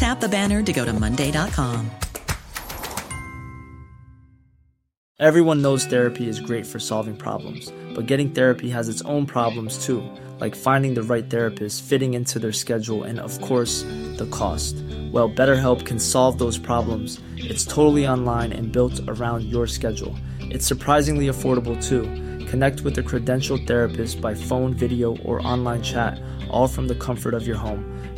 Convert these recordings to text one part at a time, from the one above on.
Tap the banner to go to Monday.com. Everyone knows therapy is great for solving problems, but getting therapy has its own problems too, like finding the right therapist, fitting into their schedule, and of course, the cost. Well, BetterHelp can solve those problems. It's totally online and built around your schedule. It's surprisingly affordable too. Connect with a credentialed therapist by phone, video, or online chat, all from the comfort of your home.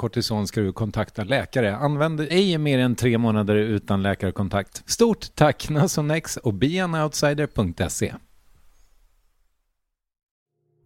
kortison ska du kontakta läkare. Använd ej mer än tre månader utan läkarkontakt. Stort tack Nasonex och beanoutsider.se.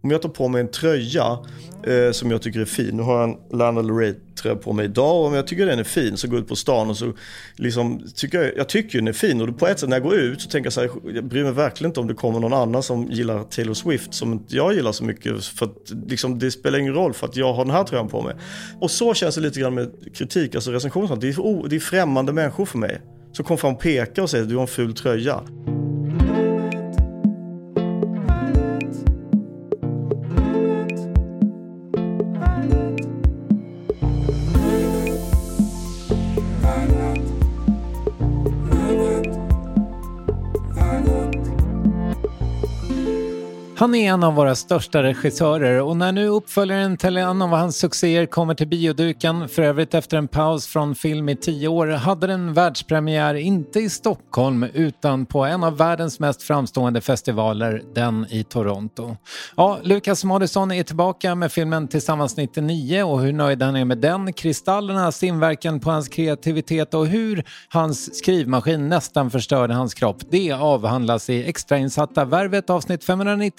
Om jag tar på mig en tröja eh, som jag tycker är fin, nu har jag en Lana Del Rey-tröja på mig idag och om jag tycker den är fin så går jag ut på stan och så liksom, tycker jag, jag tycker den är fin och på ett sätt när jag går ut så tänker jag så här, jag bryr mig verkligen inte om det kommer någon annan som gillar Taylor Swift som inte jag gillar så mycket för att liksom, det spelar ingen roll för att jag har den här tröjan på mig. Och så känns det lite grann med kritik, alltså recensioner, det är, oh, det är främmande människor för mig som kommer fram och pekar och säger att du har en ful tröja. Han är en av våra största regissörer och när nu uppföljaren till en av hans succéer kommer till bioduken, för övrigt efter en paus från film i tio år, hade den världspremiär inte i Stockholm utan på en av världens mest framstående festivaler, den i Toronto. Ja, Lukas Moodysson är tillbaka med filmen Tillsammans 99 och hur nöjd han är med den, kristallernas inverkan på hans kreativitet och hur hans skrivmaskin nästan förstörde hans kropp. Det avhandlas i extrainsatta Värvet avsnitt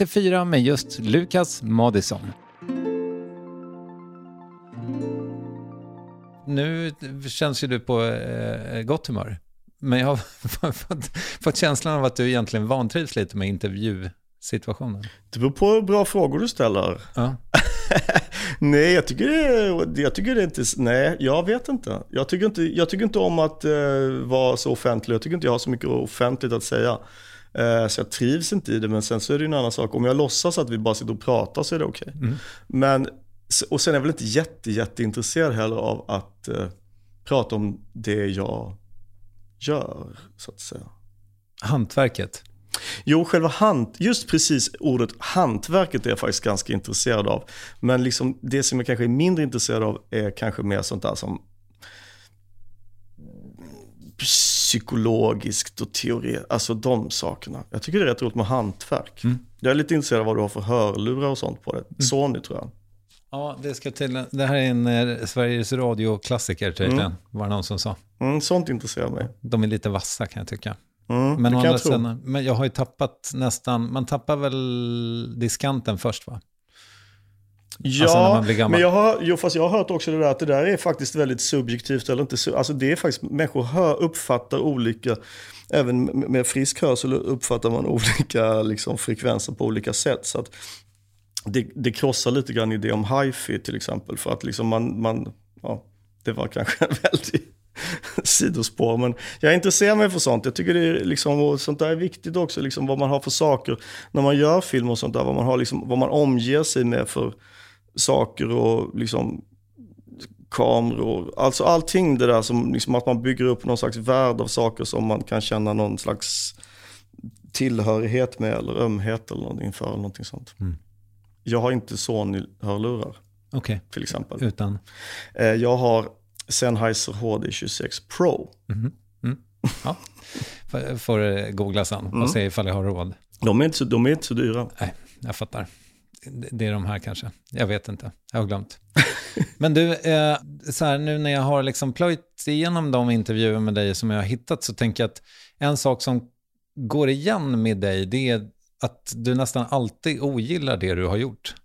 594 med just Lukas Moodysson. Nu känns ju du på eh, gott humör. Men jag har fått, fått känslan av att du egentligen vantrivs lite med intervjusituationen. Det beror på hur bra frågor du ställer. Ja. nej, jag tycker, det, jag tycker det inte, nej, jag vet inte. Jag tycker inte, jag tycker inte om att uh, vara så offentlig. Jag tycker inte jag har så mycket offentligt att säga. Uh, så jag trivs inte i det, men sen så är det ju en annan sak. Om jag låtsas att vi bara sitter och pratar så är det okej. Okay. Mm. Men, och sen är jag väl inte jätte, jätteintresserad heller av att uh, prata om det jag gör, så att säga. Hantverket? Jo, själva hant, just precis ordet hantverket är jag faktiskt ganska intresserad av. Men liksom det som jag kanske är mindre intresserad av är kanske mer sånt där som psykologiskt och teori, alltså de sakerna. Jag tycker det är rätt roligt med hantverk. Mm. Jag är lite intresserad av vad du har för hörlurar och sånt på det. Mm. Sony tror jag. Ja, det, ska till, det här är en eh, Sveriges Radio-klassiker tydligen, mm. var det någon som sa. Mm, sånt intresserar mig. De är lite vassa kan jag tycka. Mm, men, andra sidan, men jag har ju tappat nästan, man tappar väl diskanten först va? Ja, alltså men jag har, jo, fast jag har hört också det där att det där är faktiskt väldigt subjektivt. Eller inte, alltså det är faktiskt, människor hör, uppfattar olika, även med frisk hörsel uppfattar man olika liksom, frekvenser på olika sätt. Så att det, det krossar lite grann idé om hifi till exempel. För att liksom man, man ja, det var kanske en väldigt sidospår. Men jag intresserar mig för sånt. Jag tycker det är liksom, sånt där är viktigt också, liksom, vad man har för saker när man gör film och sånt där. Vad man, har, liksom, vad man omger sig med för saker och liksom kameror. Alltså allting det där som liksom att man bygger upp någon slags värld av saker som man kan känna någon slags tillhörighet med eller ömhet eller någonting för. Eller någonting sånt. Mm. Jag har inte Sony-hörlurar. Okay. Till exempel. Utan? Eh, jag har Sennheiser HD26 Pro. Mm. Mm. Ja. Får googla sen och mm. se ifall jag har råd. De är inte så, de är inte så dyra. Nej, jag fattar det är de här kanske. Jag vet inte, jag har glömt. Men du, eh, så här, nu när jag har liksom plöjt igenom de intervjuer med dig som jag har hittat så tänker jag att en sak som går igen med dig det är att du nästan alltid ogillar det du har gjort.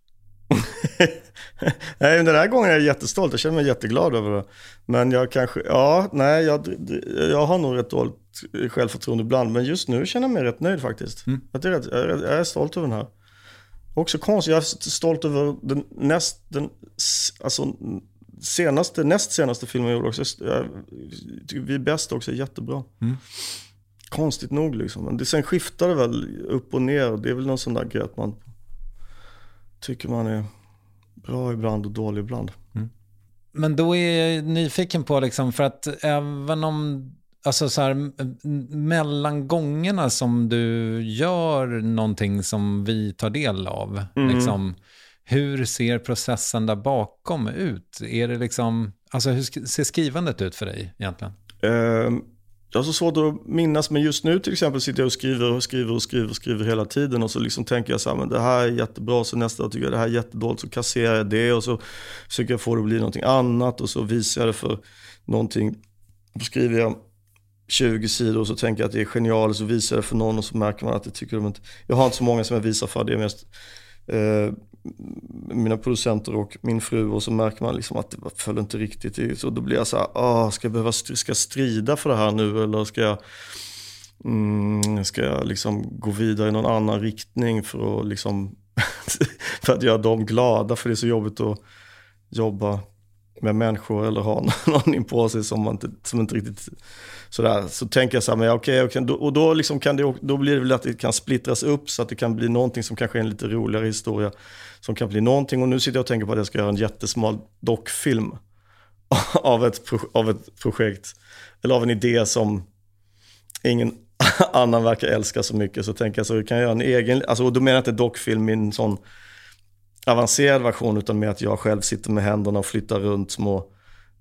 nej, den här gången är jag jättestolt. Jag känner mig jätteglad över det. Men jag kanske, ja, nej, jag, jag har nog rätt dåligt självförtroende ibland. Men just nu känner jag mig rätt nöjd faktiskt. Mm. Jag, är rätt, jag är stolt över den här. Också konstigt, jag är stolt över den näst, den, alltså, senaste, näst senaste filmen jag gjorde också. Jag tycker Vi är bäst också, är jättebra. Mm. Konstigt nog liksom. Men det, sen skiftar det väl upp och ner. Det är väl någon sån där grej att man tycker man är bra ibland och dålig ibland. Mm. Men då är jag nyfiken på, liksom, för att även om alltså så här, mellan gångerna som du gör någonting som vi tar del av, mm. liksom, hur ser processen där bakom ut? Är det liksom, alltså hur ser skrivandet ut för dig egentligen? Uh, jag har så svårt att minnas, men just nu till exempel sitter jag och skriver och skriver och skriver och skriver hela tiden och så liksom tänker jag så här, men det här är jättebra, så nästa tycker jag det här är jättedåligt, så kasserar jag det och så försöker jag få det att bli någonting annat och så visar jag det för någonting. Då skriver jag 20 sidor och så tänker jag att det är genialiskt så visar jag det för någon och så märker man att det tycker de inte. Jag har inte så många som jag visar för, det är mest eh, mina producenter och min fru och så märker man liksom att det föll inte riktigt i. Så då blir jag så här, ah, ska jag behöva ska jag strida för det här nu eller ska jag, mm, ska jag liksom gå vidare i någon annan riktning för att, liksom för att göra dem glada? För det är så jobbigt att jobba med människor eller har någon in på sig som, man inte, som inte riktigt sådär. Så tänker jag så här, men okej, okay, okay, och då, liksom kan det, då blir det väl att det kan splittras upp så att det kan bli någonting som kanske är en lite roligare historia. Som kan bli någonting, och nu sitter jag och tänker på att jag ska göra en jättesmal dockfilm av ett, av ett projekt, eller av en idé som ingen annan verkar älska så mycket. Så tänker jag så, kan jag göra en egen, alltså, och då menar jag inte dockfilm i en sån avancerad version utan med att jag själv sitter med händerna och flyttar runt små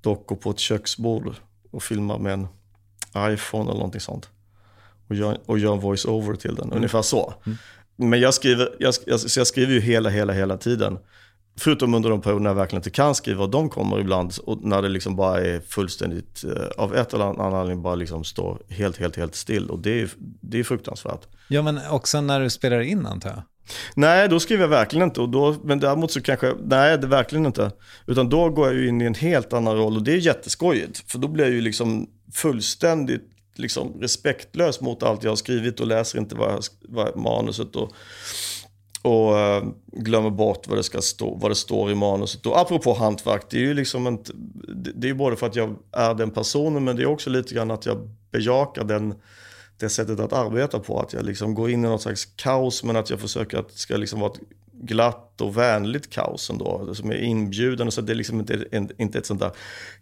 dockor på ett köksbord och filmar med en iPhone eller någonting sånt. Och gör, och gör en voice-over till den, mm. ungefär så. Mm. Men jag skriver, jag, jag, jag skriver ju hela, hela, hela tiden. Förutom under de perioder när jag verkligen inte kan skriva och de kommer ibland och när det liksom bara är fullständigt eh, av ett eller annat anledning bara liksom står helt, helt, helt still och det är, det är fruktansvärt. Ja men också när du spelar in antar jag? Nej, då skriver jag verkligen inte. Och då, men däremot så kanske, nej det är verkligen inte. Utan då går jag ju in i en helt annan roll och det är jätteskojigt. För då blir jag ju liksom fullständigt liksom respektlös mot allt jag har skrivit och läser inte vad, jag, vad manuset och, och äh, glömmer bort vad det, ska stå, vad det står i manuset. Och apropå hantverk, det är ju liksom inte, det är ju både för att jag är den personen men det är också lite grann att jag bejakar den det sättet att arbeta på. Att jag liksom går in i något slags kaos men att jag försöker att det ska liksom vara ett glatt och vänligt kaos ändå. Alltså som är inbjudande. Så det är liksom inte, inte ett sånt där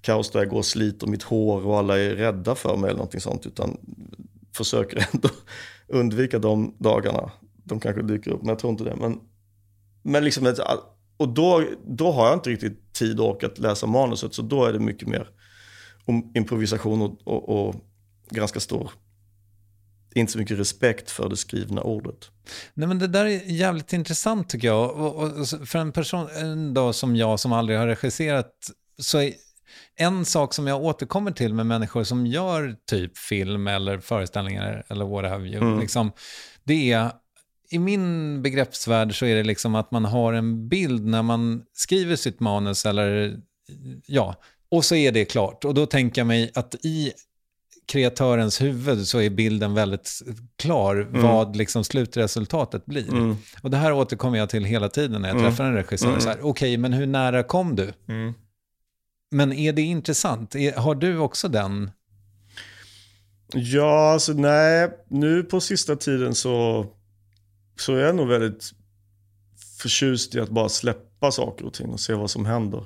kaos där jag går och sliter mitt hår och alla är rädda för mig eller någonting sånt. Utan försöker ändå undvika de dagarna. De kanske dyker upp, men jag tror inte det. Men, men liksom, och då, då har jag inte riktigt tid och ork att läsa manuset, så då är det mycket mer om improvisation och, och, och ganska stor inte så mycket respekt för det skrivna ordet. Nej, men det där är jävligt intressant tycker jag. Och, och, för en person en dag som jag som aldrig har regisserat så är en sak som jag återkommer till med människor som gör typ film eller föreställningar eller what have you, mm. liksom, det är i min begreppsvärld så är det liksom att man har en bild när man skriver sitt manus eller ja, och så är det klart. Och då tänker jag mig att i kreatörens huvud så är bilden väldigt klar mm. vad liksom slutresultatet blir. Mm. Och det här återkommer jag till hela tiden när jag mm. träffar en regissör. Mm. Okej, okay, men hur nära kom du? Mm. Men är det intressant? Har du också den? Ja, alltså nej. Nu på sista tiden så, så är jag nog väldigt förtjust i att bara släppa saker och ting och se vad som händer.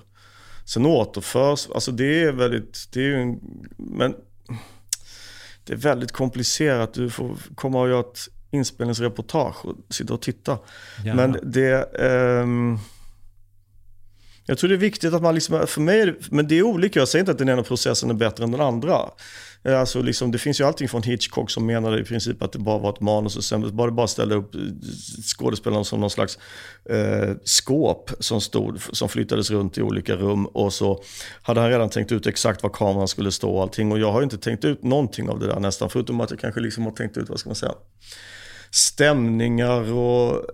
Sen återförs, alltså det är väldigt, det är en, men det är väldigt komplicerat. Du får komma och göra ett inspelningsreportage och sitta och titta. Gärna. Men det... Um, jag tror det är viktigt att man liksom, för mig, men det är olika. Jag säger inte att den ena processen är bättre än den andra. Eh, alltså liksom, det finns ju allting från Hitchcock som menade i princip att det bara var ett manus och sen bara, bara ställa upp eh, skådespelarna som någon slags eh, skåp som stod, som flyttades runt i olika rum och så hade han redan tänkt ut exakt var kameran skulle stå och allting och jag har inte tänkt ut någonting av det där nästan förutom att jag kanske liksom har tänkt ut, vad ska man säga, stämningar och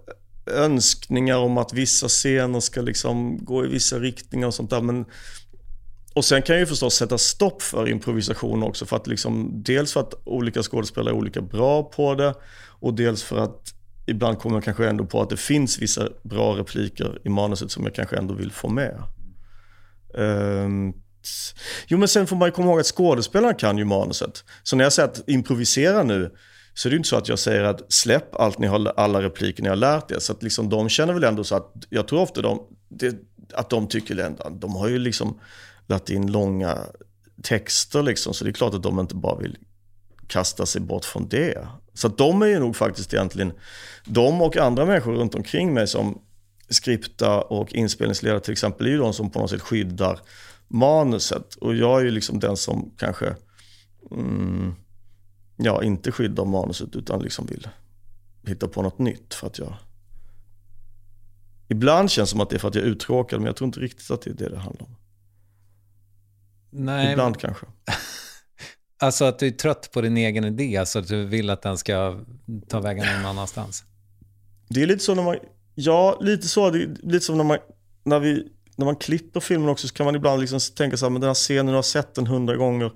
önskningar om att vissa scener ska liksom gå i vissa riktningar och sånt där. Men och sen kan jag ju förstås sätta stopp för improvisation också. För att liksom, dels för att olika skådespelare är olika bra på det och dels för att ibland kommer jag kanske ändå på att det finns vissa bra repliker i manuset som jag kanske ändå vill få med. Um, jo men sen får man ju komma ihåg att skådespelaren kan ju manuset. Så när jag säger att improvisera nu så är det inte så att jag säger att släpp allt ni har, alla repliker ni har lärt er. Så att liksom de känner väl ändå så att, jag tror ofta de, det, att de tycker ändå, de har ju liksom lagt in långa texter liksom. Så det är klart att de inte bara vill kasta sig bort från det. Så att de är ju nog faktiskt egentligen, de och andra människor runt omkring mig som skripta och inspelningsledare till exempel, är ju de som på något sätt skyddar manuset. Och jag är ju liksom den som kanske, mm, ja, inte skyddar manuset utan liksom vill hitta på något nytt för att jag Ibland känns det som att det är för att jag är uttråkad, men jag tror inte riktigt att det är det det handlar om. Nej. Ibland kanske. alltså att du är trött på din egen idé, alltså att du vill att den ska ta vägen någon annanstans? Det är lite så när man, ja lite så, det är lite som när man, när vi, när man klipper filmen också så kan man ibland liksom tänka så här, men den här scenen, jag har sett den hundra gånger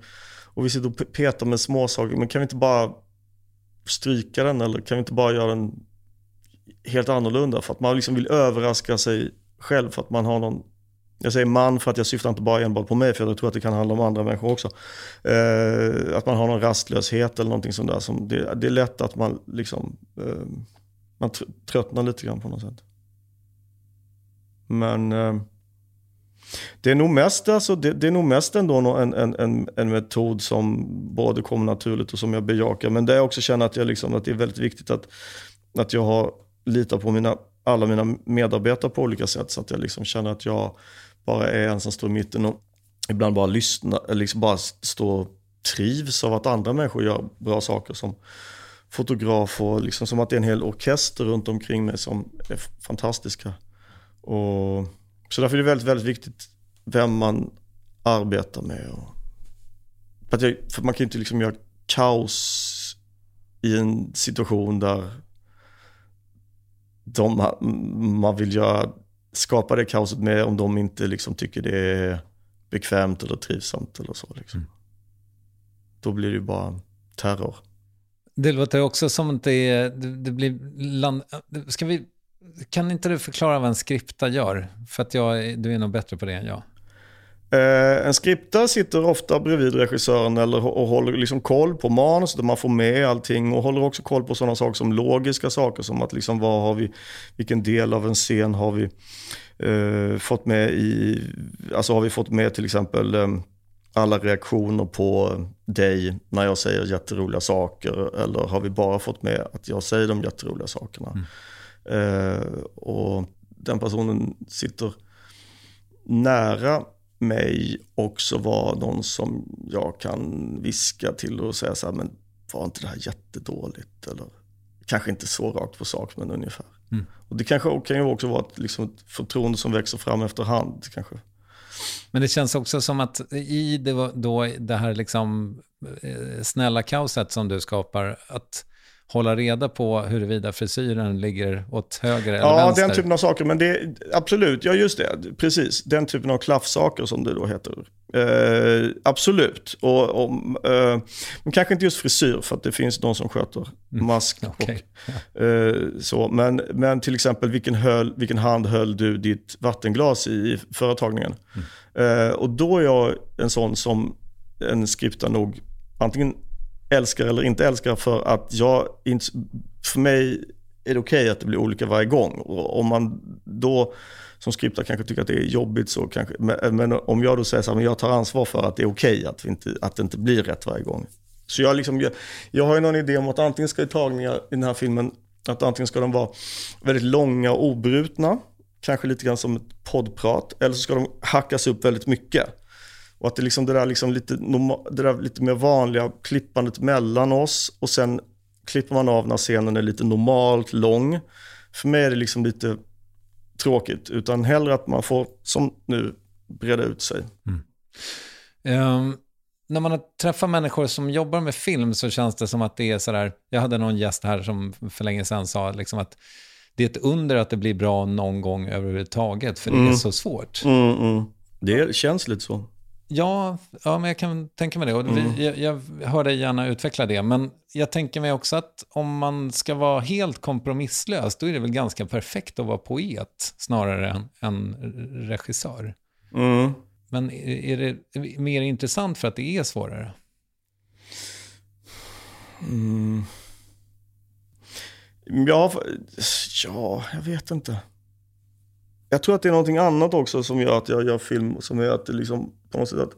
och vi sitter och petar med småsaker, men kan vi inte bara stryka den eller kan vi inte bara göra den helt annorlunda? För att man liksom vill överraska sig själv för att man har någon jag säger man för att jag syftar inte bara enbart på mig, för jag tror att det kan handla om andra människor också. Eh, att man har någon rastlöshet eller någonting sånt där. Som det, det är lätt att man liksom eh, man tröttnar lite grann på något sätt. Men eh, det är nog mest, alltså, det, det är nog mest ändå en, en, en, en, metod som både kommer naturligt och som jag bejakar. Men där jag också känner att, jag liksom, att det är väldigt viktigt att, att jag har litar på mina, alla mina medarbetare på olika sätt. Så att jag liksom känner att jag bara är en som står i mitten och ibland bara lyssnar, liksom bara står trivs av att andra människor gör bra saker som fotograf och liksom som att det är en hel orkester runt omkring mig som är fantastiska. Och, så därför är det väldigt, väldigt viktigt vem man arbetar med. Och, för, att jag, för man kan ju inte liksom göra kaos i en situation där de, man vill göra skapa det kaoset med om de inte liksom tycker det är bekvämt eller trivsamt eller så. Liksom. Mm. Då blir det ju bara terror. Det låter också som att det, det blir land... Ska vi... Kan inte du förklara vad en skripta gör? För att jag, du är nog bättre på det än jag. Eh, en skripta sitter ofta bredvid regissören eller, och håller liksom koll på manuset där man får med allting och håller också koll på sådana saker som logiska saker som att liksom vad har vi, vilken del av en scen har vi eh, fått med i, alltså har vi fått med till exempel eh, alla reaktioner på dig när jag säger jätteroliga saker? Eller har vi bara fått med att jag säger de jätteroliga sakerna? Mm. Eh, och den personen sitter nära mig också vara någon som jag kan viska till och säga så här, men var inte det här jättedåligt? Eller kanske inte så rakt på sak, men ungefär. Mm. Och det kanske kan ju också vara ett, liksom ett förtroende som växer fram efterhand. Kanske. Men det känns också som att i det, då, det här liksom eh, snälla kaoset som du skapar, att hålla reda på huruvida frisyren ligger åt höger eller ja, vänster. Ja, den typen av saker. Men det, absolut, ja just det. Precis, den typen av klaffsaker som det då heter. Eh, absolut. Och, och eh, men kanske inte just frisyr, för att det finns de som sköter mm. mask. Mm. Okay. Och, eh, så. Men, men till exempel, vilken, höll, vilken hand höll du ditt vattenglas i, i företagningen? Mm. Eh, och då är jag en sån som en skripta nog antingen älskar eller inte älskar för att jag, för mig är det okej okay att det blir olika varje gång. Och om man då som skriptare kanske tycker att det är jobbigt så kanske, men, om jag då säger så här, men jag tar ansvar för att det är okej okay att, inte, att det inte blir rätt varje gång. Så jag, liksom, jag, jag har ju någon idé om att antingen ska tagningar i den här filmen, att antingen ska de vara väldigt långa och obrutna, kanske lite grann som ett poddprat, eller så ska de hackas upp väldigt mycket. Och att det, liksom, det, där, liksom lite, det där lite mer vanliga klippandet mellan oss och sen klipper man av när scenen är lite normalt lång. För mig är det liksom lite tråkigt, utan hellre att man får, som nu, breda ut sig. Mm. Um, när man har träffat människor som jobbar med film så känns det som att det är sådär, jag hade någon gäst här som för länge sedan sa liksom att det är ett under att det blir bra någon gång överhuvudtaget, för det mm. är så svårt. Mm, mm. det känns lite så. Ja, ja men jag kan tänka mig det. Och mm. vi, jag, jag hör dig gärna utveckla det. Men jag tänker mig också att om man ska vara helt kompromisslös, då är det väl ganska perfekt att vara poet snarare än, än regissör. Mm. Men är det mer intressant för att det är svårare? Mm. Ja, ja, jag vet inte. Jag tror att det är någonting annat också som gör att jag gör film, som gör att det liksom på något sätt att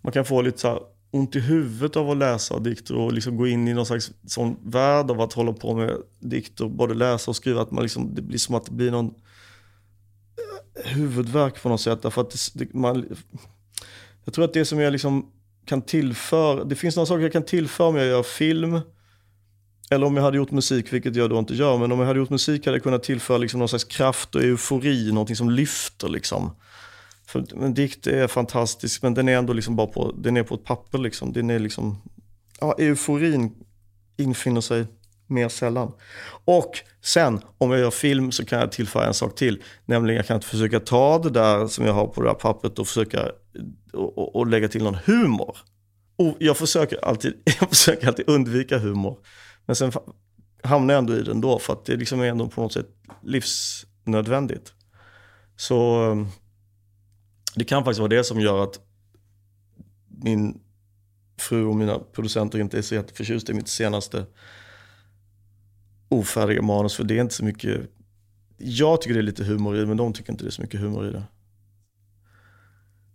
man kan få lite så här ont i huvudet av att läsa dikter och liksom gå in i någon slags sån värld av att hålla på med dikter, både läsa och skriva, att man liksom, det blir som att det blir någon eh, huvudvärk på något sätt. Därför att det, det, man, jag tror att det som jag liksom kan tillföra, det finns några saker jag kan tillföra om jag gör film, eller om jag hade gjort musik, vilket jag då inte gör, men om jag hade gjort musik hade jag kunnat tillföra liksom någon slags kraft och eufori, någonting som lyfter. Liksom. För en dikt är fantastisk, men den är ändå liksom bara på, den är på ett papper. Liksom. Den är liksom, ja, euforin infinner sig mer sällan. Och sen, om jag gör film så kan jag tillföra en sak till. Nämligen jag kan försöka ta det där som jag har på det där pappret och försöka och, och, lägga till någon humor. Och jag försöker alltid, jag försöker alltid undvika humor. Men sen hamnar jag ändå i den då för att det liksom är ändå på något sätt livsnödvändigt. Så ehm, det kan faktiskt vara det som gör att min fru och mina producenter inte är så jätteförtjusta i mitt senaste ofärdiga manus. För det är inte så mycket, jag tycker det är lite humor i det, men de tycker inte det är så mycket humor i det.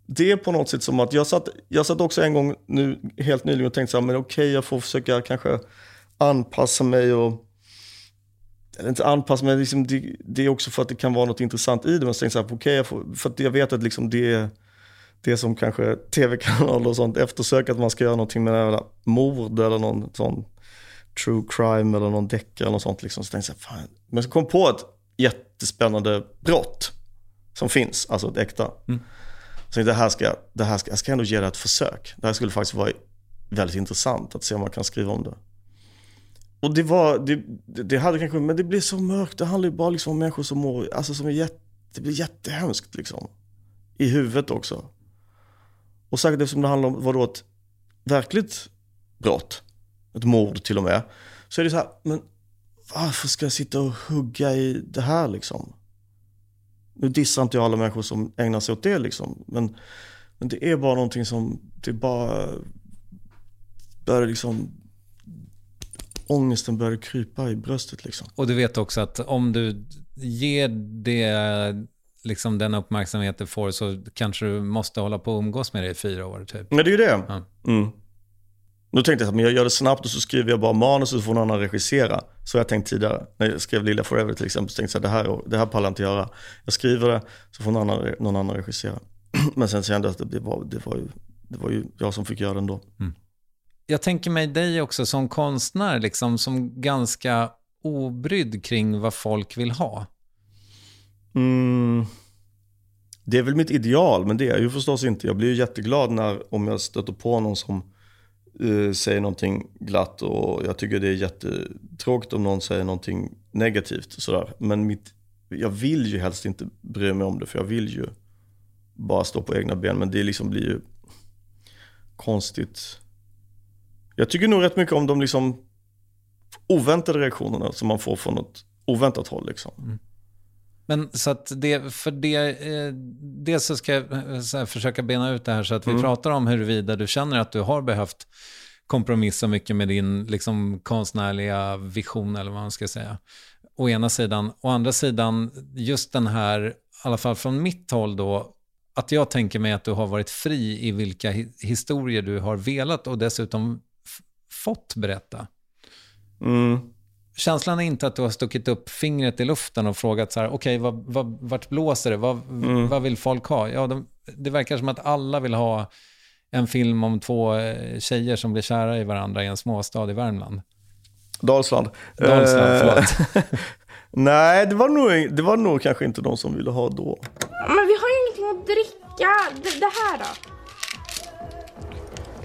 Det är på något sätt som att jag satt, jag satt också en gång nu, helt nyligen och tänkte så här, men okej okay, jag får försöka kanske anpassa mig och eller inte anpassa mig, liksom det, det, är också för att det kan vara något intressant i det. Men så tänkte jag, okay, jag får, för att jag vet att liksom det, det som kanske tv-kanaler och sånt eftersöker, att man ska göra någonting med det mord eller någon sån true crime eller någon deckare eller något sånt. Liksom. Så tänkte jag, fan. Men så kom jag på ett jättespännande brott som finns, alltså ett äkta. Mm. Så det här ska, det här ska, jag ska ändå ge det ett försök. Det här skulle faktiskt vara väldigt intressant att se om man kan skriva om det. Och det var, det, det hade kanske, men det blir så mörkt. Det handlar ju bara liksom om människor som mår, alltså som är jätte, det blir jättehemskt liksom. I huvudet också. Och särskilt eftersom det handlar om, vadå, ett verkligt brott. Ett mord till och med. Så är det så här, men varför ska jag sitta och hugga i det här liksom? Nu dissar inte jag alla människor som ägnar sig åt det liksom. Men, men det är bara någonting som, det bara börjar liksom ångesten började krypa i bröstet. Liksom. Och du vet också att om du ger det liksom den uppmärksamhet du får så kanske du måste hålla på och umgås med det i fyra år typ. Men det är ju det. Ja. Mm. Då tänkte jag att jag gör det snabbt och så skriver jag bara manus och så får någon annan regissera. Så har jag tänkt tidigare. När jag skrev Lilla Forever till exempel så tänkte jag att det här, det här pallar jag inte göra. Jag skriver det så får någon annan, någon annan regissera. Men sen kände jag att det var, det, var ju, det var ju jag som fick göra det ändå. Jag tänker mig dig också som konstnär, liksom, som ganska obrydd kring vad folk vill ha. Mm. Det är väl mitt ideal, men det är jag ju förstås inte. Jag blir ju jätteglad när, om jag stöter på någon som uh, säger någonting glatt och jag tycker det är jättetråkigt om någon säger någonting negativt. och Sådär. Men mitt, jag vill ju helst inte bry mig om det, för jag vill ju bara stå på egna ben. Men det liksom blir ju konstigt. Jag tycker nog rätt mycket om de liksom oväntade reaktionerna som man får från något oväntat håll. Liksom. Men så att det, för det, eh, dels så ska jag eh, försöka bena ut det här så att vi Mm. pratar om huruvida du känner att du har behövt kompromissa mycket med din liksom, konstnärliga vision eller vad man ska säga. Å ena sidan. Å andra sidan, just den här, i alla fall från mitt håll då, att jag tänker mig att du har varit fri i vilka hi- historier du har velat och dessutom fått berätta. Mm. Känslan är inte att du har stuckit upp fingret i luften och frågat så här, okej, vad, vad, vart blåser det? Vad, vad vill folk ha? Ja, de, det verkar som att alla vill ha en film om två eh, tjejer som blir kära i varandra i en småstad i Värmland. Dalsland. Dalsland, Eh, förlåt. Nej, det var, nog, det var nog kanske inte de som ville ha då. Men vi har ju ingenting att dricka. Det, det här då?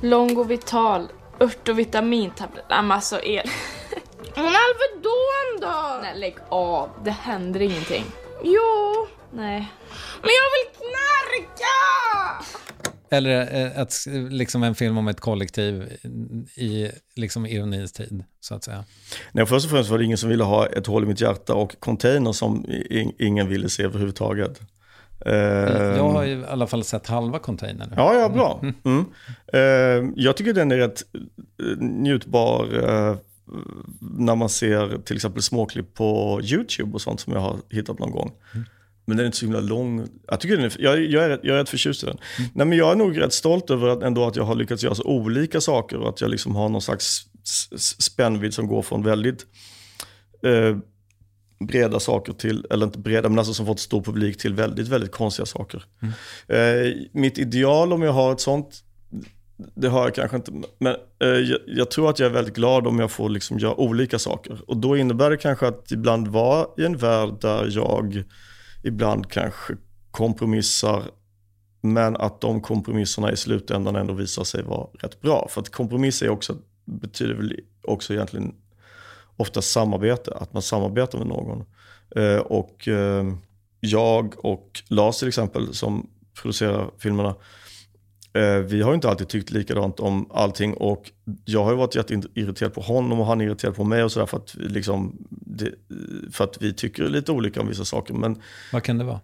Longo Vital, ört och vitamintablett. Nej men alltså er. Men Alvedon då? Nej lägg av, det händer ingenting. Jo. Nej. Men jag vill knarka! Eller eh, ett, liksom en film om ett kollektiv i liksom ironins tid, så att säga. Nej, först och främst var det ingen som ville ha ett hål i mitt hjärta och container som ingen ville se överhuvudtaget. Eh, Jag har ju i alla fall sett halva containern. Ja, ja, bra. Mm. Eh, jag tycker den är rätt eh, njutbar eh, när man ser till exempel småklipp på YouTube och sånt som jag har hittat någon gång. Men den är inte så himla lång. Jag, tycker den är, jag, jag, är, rätt- jag är rätt förtjust i den. Nej, men jag är nog rätt stolt över att, ändå att jag har lyckats göra så olika saker och att jag liksom har någon slags spännvidd som går från väldigt eh, breda saker till, eller inte breda, men alltså som fått stor publik till väldigt, väldigt konstiga saker. Eh, mitt ideal om jag har ett sånt, det har jag kanske inte, men eh, jag, jag tror att jag är väldigt glad om jag får liksom göra olika saker. Och då innebär det kanske att ibland vara i en värld där jag ibland kanske kompromissar, men att de kompromisserna i slutändan ändå visar sig vara rätt bra. För att kompromiss är också, betyder väl också egentligen ofta samarbete, att man samarbetar med någon. Eh, och eh, jag och Lars till exempel som producerar filmerna, eh, vi har ju inte alltid tyckt likadant om allting och jag har ju varit jätteirriterad på honom och han är irriterad på mig och sådär för, att vi liksom, det, för att vi tycker lite olika om vissa saker. Men Vad kan det vara?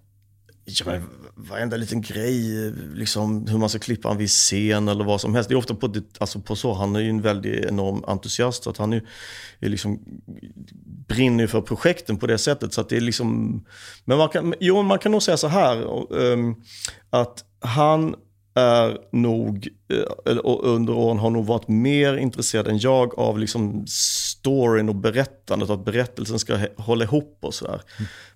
Ja, men varenda liten grej, liksom hur man ska klippa en viss scen eller vad som helst. Det är ofta på, det, alltså på så, han är ju en väldigt enorm entusiast. Så att han är, är liksom, brinner ju för projekten på det sättet. Så att det är liksom, men man kan, jo, man kan nog säga så här, ehm, att han är nog, eh, eller, under åren har nog varit mer intresserad än jag av liksom storyn och berättandet, att berättelsen ska hålla ihop och sådär.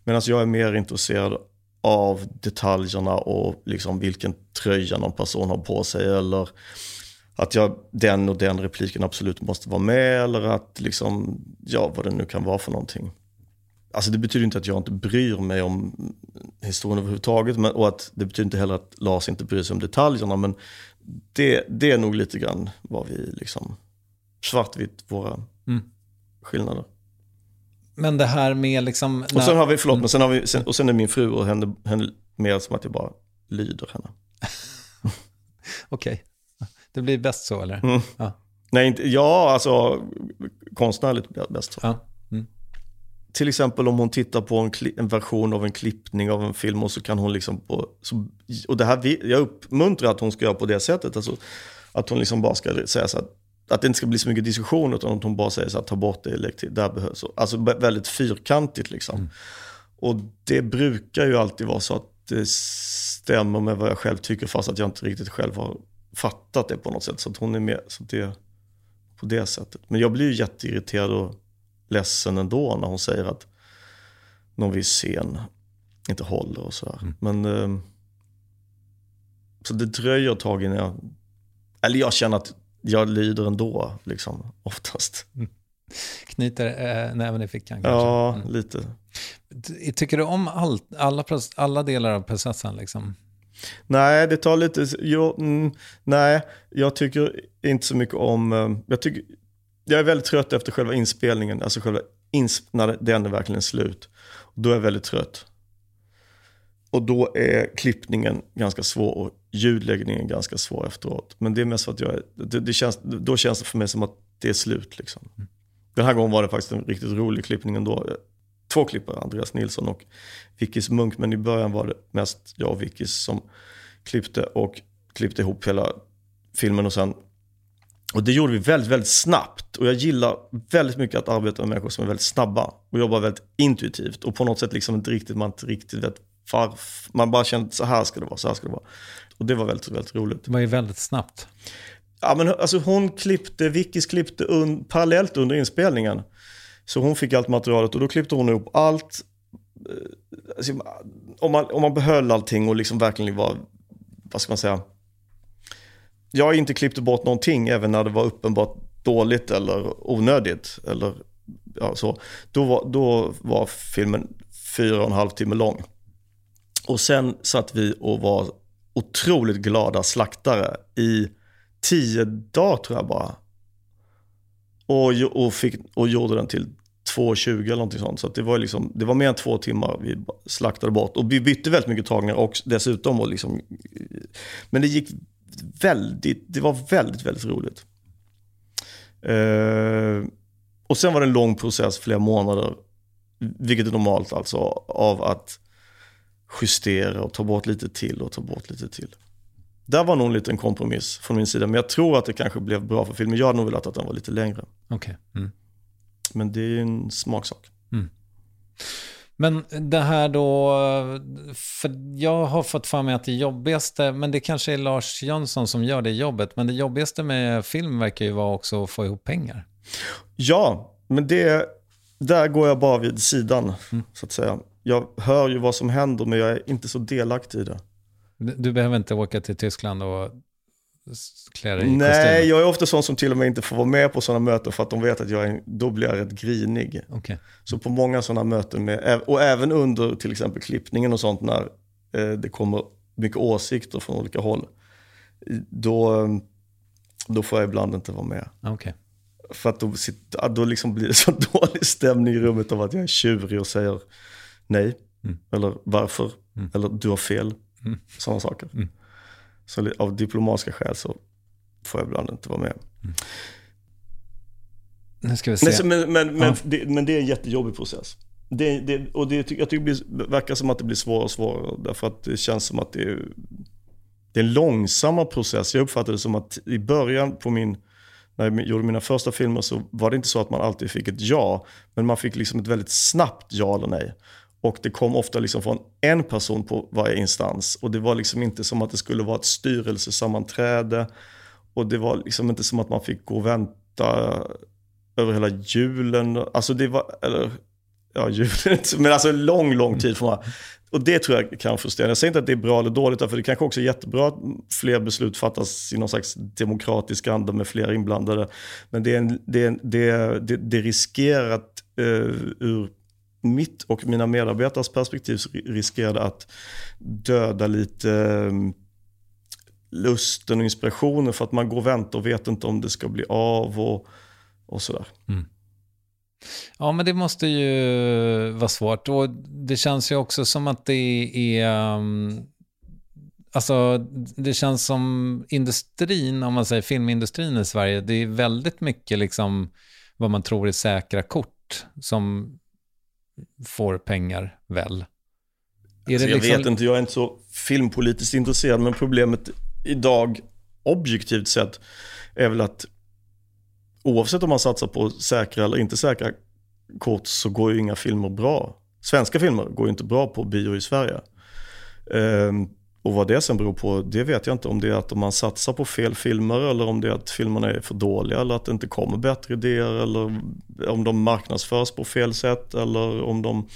Medan jag är mer intresserad av detaljerna och liksom vilken tröja någon person har på sig eller att jag, den och den repliken absolut måste vara med eller att liksom, ja vad det nu kan vara för någonting. Alltså det betyder inte att jag inte bryr mig om historien överhuvudtaget men, och att det betyder inte heller att Lars inte bryr sig om detaljerna men det, det är nog lite grann vad vi liksom, svartvitt våra Mm. skillnader. Men det här med liksom... Och sen har vi, förlåt, men sen har vi, sen, och sen är min fru och henne, henne mer som att jag bara lyder henne. Okej. Det blir bäst så, eller? Mm. Ja. Nej, inte, ja, alltså konstnärligt bä- bäst. jag. ja. Mm. Till exempel om hon tittar på en, en version av en klippning av en film och så kan hon liksom på, så, och det här, jag uppmuntrar att hon ska göra på det sättet. Alltså, att hon liksom bara ska säga så att, att det inte ska bli så mycket diskussion utan att hon bara säger så att ta bort det, till, där behövs. Alltså vä- väldigt fyrkantigt liksom. Och det brukar ju alltid vara så att det stämmer med vad jag själv tycker fast att jag inte riktigt själv har fattat det på något sätt. Så att hon är med så det, på det sättet. Men jag blir ju jätteirriterad och ledsen ändå när hon säger att någon viss scen inte håller och sådär. Mm. Men eh, så det dröjer ett tag innan jag, eller jag känner att jag lider ändå, liksom, oftast. Mm. Knyter äh, näven i fickan kanske? Ja, mm. lite. Tycker du om all, alla, alla delar av processen? Liksom? Nej, det tar lite... Jo, mm, nej, jag tycker inte så mycket om... Eh, jag, tycker, jag är väldigt trött efter själva inspelningen, alltså själva ins, när den är verkligen slut. Då är jag väldigt trött. Och då är klippningen ganska svår och ljudläggningen ganska svår efteråt. Men det är mest för att jag, det, det känns, då känns det för mig som att det är slut. Liksom. Mm. Den här gången var det faktiskt en riktigt rolig klippning ändå. Två klippare, Andreas Nilsson och Vickis Munk. Men i början var det mest jag och Vickis som klippte och klippte ihop hela filmen. Och, sen, och det gjorde vi väldigt, väldigt snabbt. Och jag gillar väldigt mycket att arbeta med människor som är väldigt snabba och jobbar väldigt intuitivt. Och på något sätt liksom inte riktigt, man inte riktigt vet varför. Man bara att så här ska det vara, så här ska det vara. Och det var väldigt, väldigt roligt. Det var ju väldigt snabbt. Ja, men alltså hon klippte, Vickis klippte un, parallellt under inspelningen. Så hon fick allt materialet och då klippte hon ihop allt. Eh, alltså, om, man, om man behöll allting och liksom verkligen var, vad ska man säga. Jag inte klippte bort någonting även när det var uppenbart dåligt eller onödigt. Eller, ja, så. Då, var, då var filmen fyra och en halv timme lång. Och sen satt vi och var otroligt glada slaktare i tio dagar tror jag bara. Och, och, fick, och gjorde den till 2.20 eller någonting sånt. Så det, var liksom, det var mer än två timmar vi slaktade bort. Och vi bytte väldigt mycket tagningar och dessutom. Och liksom, men det gick väldigt, det var väldigt, väldigt roligt. Eh, och sen var det en lång process, flera månader, vilket är normalt alltså, av att justera och ta bort lite till och ta bort lite till. Där var nog en liten kompromiss från min sida, men jag tror att det kanske blev bra för filmen. Jag hade nog velat att den var lite längre. Okay. Mm. Men det är en smaksak. Mm. Men det här då, för jag har fått för mig att det jobbigaste, men det kanske är Lars Jönsson som gör det jobbet, men det jobbigaste med film verkar ju vara också att få ihop pengar. Ja, men det, där går jag bara vid sidan, mm. så att säga. Jag hör ju vad som händer, men jag är inte så delaktig i det. Du behöver inte åka till Tyskland och klä dig i Nej, kostym. jag är ofta sån som till och med inte får vara med på sådana möten för att de vet att jag är, då blir jag rätt grinig. Okay. Så på många sådana möten, med, och även under till exempel klippningen och sånt när eh, det kommer mycket åsikter från olika håll, då, då får jag ibland inte vara med. Okay. För att då, då liksom blir det så dålig stämning i rummet av att jag är tjurig och säger nej, mm. eller varför, mm. eller du har fel. Mm. Sådana saker. Mm. Så av diplomatiska skäl så får jag ibland inte vara med. Mm. Nu ska vi se. Men, men, men, ja. det, men det är en jättejobbig process. Det, det, och det, jag tycker det verkar som att det blir svårare och svårare. Därför att det känns som att det är, det är en långsammare process. Jag uppfattade det som att i början på min, när jag gjorde mina första filmer så var det inte så att man alltid fick ett ja. Men man fick liksom ett väldigt snabbt ja eller nej. Och det kom ofta liksom från en person på varje instans. Och det var liksom inte som att det skulle vara ett styrelsesammanträde. Och det var liksom inte som att man fick gå och vänta över hela julen. Alltså det var, eller ja julen, men alltså lång, lång tid. Från, och det tror jag kan frustrera. Jag säger inte att det är bra eller dåligt, för det kanske också är jättebra att fler beslut fattas i någon slags demokratisk anda med fler inblandade. Men det, är en, det, är det, det, det riskerar att uh, ur mitt och mina medarbetares perspektiv riskerade att döda lite ehm, lusten och inspirationen för att man går och väntar och vet inte om det ska bli av och, och sådär. Mm. Ja, men det måste ju vara svårt. Och det känns ju också som att det är... Um, alltså, det känns som industrin, om man säger filmindustrin i Sverige, det är väldigt mycket liksom vad man tror är säkra kort som får pengar väl? Alltså, jag liksom... vet inte, jag är inte så filmpolitiskt intresserad, men problemet idag, objektivt sett, är väl att oavsett om man satsar på säkra eller inte säkra kort så går ju inga filmer bra. Svenska filmer går ju inte bra på bio i Sverige. Um, och vad det sen beror på, det vet jag inte. Om det är att man satsar på fel filmer eller om det är att filmerna är för dåliga eller att det inte kommer bättre idéer eller om de marknadsförs på fel sätt eller om de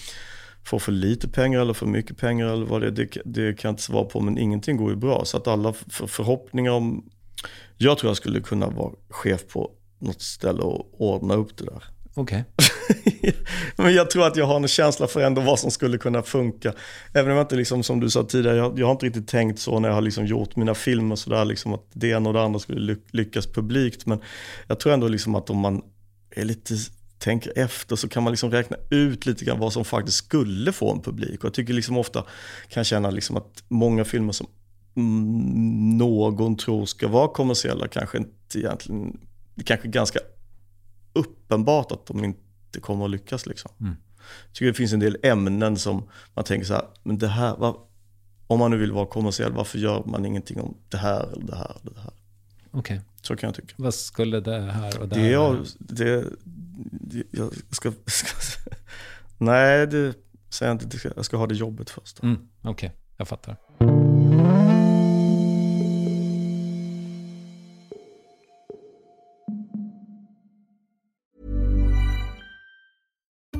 får för lite pengar eller för mycket pengar eller vad det är. Det, det kan jag inte svara på men ingenting går ju bra. Så att alla för, förhoppningar om... Jag tror jag skulle kunna vara chef på något ställe och ordna upp det där. Okej. Okay. Men jag tror att jag har en känsla för ändå vad som skulle kunna funka. Även om jag inte, liksom, som du sa tidigare, jag, jag har inte riktigt tänkt så när jag har liksom gjort mina filmer sådär, liksom att det ena och det andra skulle lyckas publikt. Men jag tror ändå liksom att om man är lite tänker efter så kan man liksom räkna ut lite grann vad som faktiskt skulle få en publik. Och jag tycker liksom ofta kan känna liksom att många filmer som mm, någon tror ska vara kommersiella kanske inte egentligen, det kanske är ganska uppenbart att de inte kommer att lyckas. Liksom. Mm. Jag tycker det finns en del ämnen som man tänker så här, men det här, var, om man nu vill vara kommersiell, varför gör man ingenting om det här eller det här eller det här? Okay. Så kan jag tycka. Vad skulle det här och det, det här? Jag, det, det, jag ska, ska nej, det säger jag inte. Jag ska ha det jobbet först. Mm, Okej, okay. jag fattar.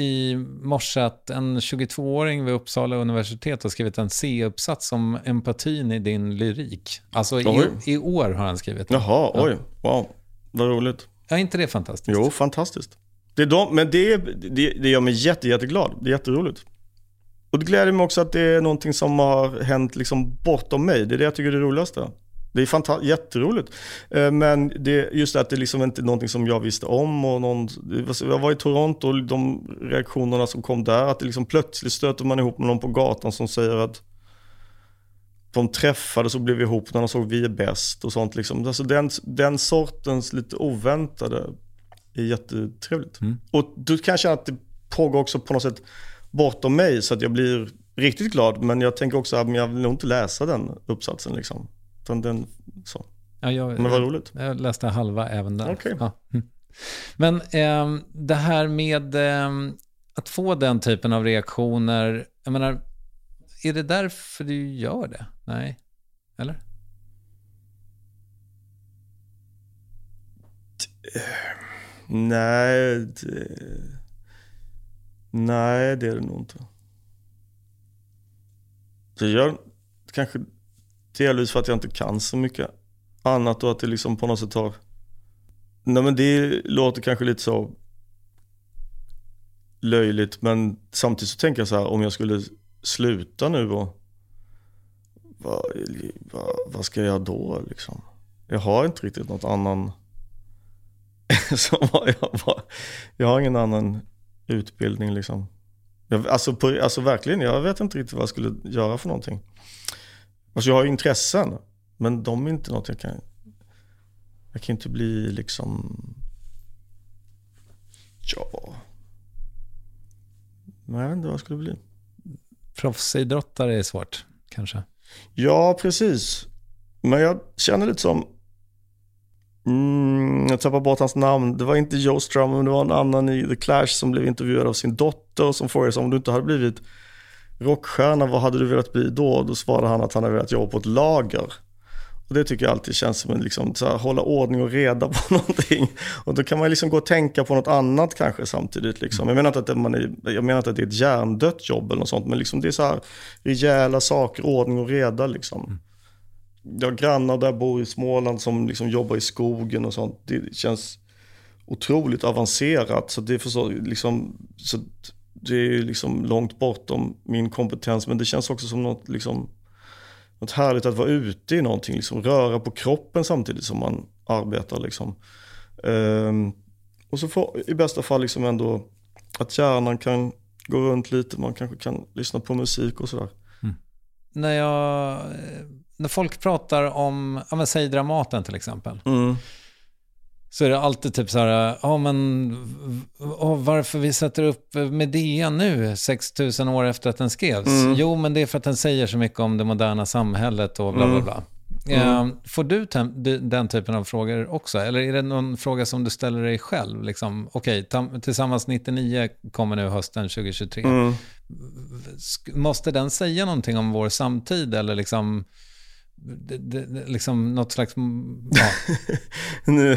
i morse att en 22-åring vid Uppsala universitet har skrivit en C-uppsats om empatin i din lyrik. Alltså i, i, år har han skrivit den. Jaha, ja. oj, wow, vad roligt. Ja, inte det fantastiskt? Jo, fantastiskt. Det är de, men det, det, det gör mig jätte, jätteglad. Det är jätteroligt. Och det gläder mig också att det är någonting som har hänt liksom bortom mig. Det är det jag tycker är det roligaste. Det är fantastiskt, jätteroligt. Eh, men det, just det att det liksom inte är någonting som jag visste om. Och någon, jag var i Toronto och de reaktionerna som kom där, att det liksom plötsligt stöter man ihop med någon på gatan som säger att de träffades och blev ihop när de såg Vi är bäst och sånt. Liksom. Alltså den, den sortens lite oväntade är jättetrevligt. Mm. Och då kan känna att det pågår också på något sätt bortom mig så att jag blir riktigt glad. Men jag tänker också att jag vill nog inte läsa den uppsatsen. Liksom. Utan den, så. Ja, jag, Men vad roligt. Jag läste halva även där. Okej. Ja. Mm. Men ehm, det här med ehm, att få den typen av reaktioner, jag menar, är det därför du gör det? Nej? Eller? Nej, det... Nej, det är det nog inte. Det gör kanske delvis för att jag inte kan så mycket annat och att det liksom på något sätt har... Nej men det låter kanske lite så löjligt men samtidigt så tänker jag så här om jag skulle sluta nu och vad, vad, vad ska jag göra då liksom? Jag har inte riktigt något annan som jag, jag har ingen annan utbildning liksom. Jag, alltså, på, alltså verkligen, jag vet inte riktigt vad jag skulle göra för någonting. Alltså jag har intressen, men de är inte något jag kan... Jag kan inte bli liksom... Ja... Nej, jag vet inte vad jag skulle bli. Proffsidrottare är svårt, kanske. Ja, precis. Men jag känner lite som... Mm, jag tappar bort hans namn. Det var inte Joe Strum, men det var en annan i The Clash som blev intervjuad av sin dotter som frågade sig om du inte hade blivit rockstjärna, vad hade du velat bli då? Då svarade han att han hade velat jobba på ett lager. Och det tycker jag alltid känns som en liksom, så här, hålla ordning och reda på någonting. Och då kan man liksom gå och tänka på något annat kanske samtidigt. Liksom. Jag, menar inte att man är, jag menar inte att det är ett hjärndött jobb eller något sånt, men liksom det är så här rejäla saker, ordning och reda liksom. Jag har grannar där bor i Småland som liksom jobbar i skogen och sånt. Det känns otroligt avancerat. Så det är, för så, liksom, så det är liksom långt bortom min kompetens. Men det känns också som något, liksom, något härligt att vara ute i någonting. Liksom, röra på kroppen samtidigt som man arbetar. Liksom. Ehm, och så får i bästa fall liksom ändå att hjärnan kan gå runt lite. Man kanske kan lyssna på musik och sådär. När, jag, när folk pratar om, ja men säg Dramaten till exempel. Mm. Så är det alltid typ så här, ja men oh, varför vi sätter upp Medea nu, 6000 år efter att den skrevs? Mm. Jo, men det är för att den säger så mycket om det moderna samhället och bla bla Mm. bla. Mm. Eh, får du den typen av frågor också? Eller är det någon fråga som du ställer dig själv? Liksom, Okej, tam- Tillsammans 99 kommer nu hösten 2023. Mm. Måste den säga någonting om vår samtid eller liksom, det, det, liksom något slags... Ja. nu,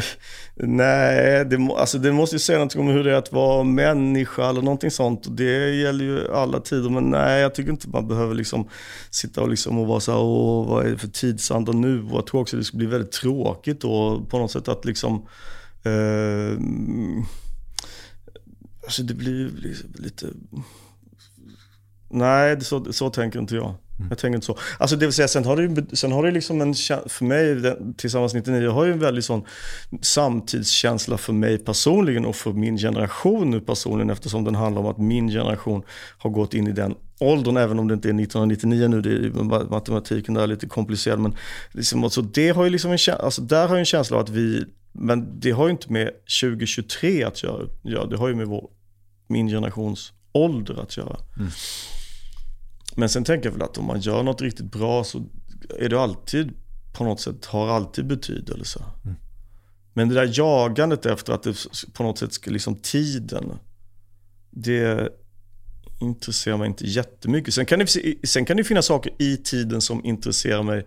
nej, det, alltså det måste ju säga något om hur det är att vara människa eller någonting sånt. Och det gäller ju alla tider. Men nej, jag tycker inte man behöver liksom sitta och, liksom och vara så här, åh, vad är det för tidsanda nu? Och jag tror också det skulle bli väldigt tråkigt då på något sätt att liksom eh, Alltså det blir liksom lite... Nej, så, så tänker inte jag. Mm. Jag tänker inte så. Alltså det vill säga, sen har det ju sen har det liksom en, för mig, den, tillsammans 99, har ju en väldigt sån samtidskänsla för mig personligen och för min generation nu personligen eftersom den handlar om att min generation har gått in i den åldern, även om det inte är 1999 nu, det är, ju- matematiken där är lite komplicerad. Men liksom, alltså, det har ju liksom en, alltså, där har jag en känsla av att vi, men det har ju inte med 2023 att göra, ja, det har ju med vår, min generations ålder att göra. Mm. Men sen tänker jag väl att om man gör något riktigt bra så är det alltid på något sätt, har alltid betydelse. Men det där jagandet efter att det på något sätt ska liksom tiden, det intresserar mig inte jättemycket. Sen kan, det, sen kan det finnas saker i tiden som intresserar mig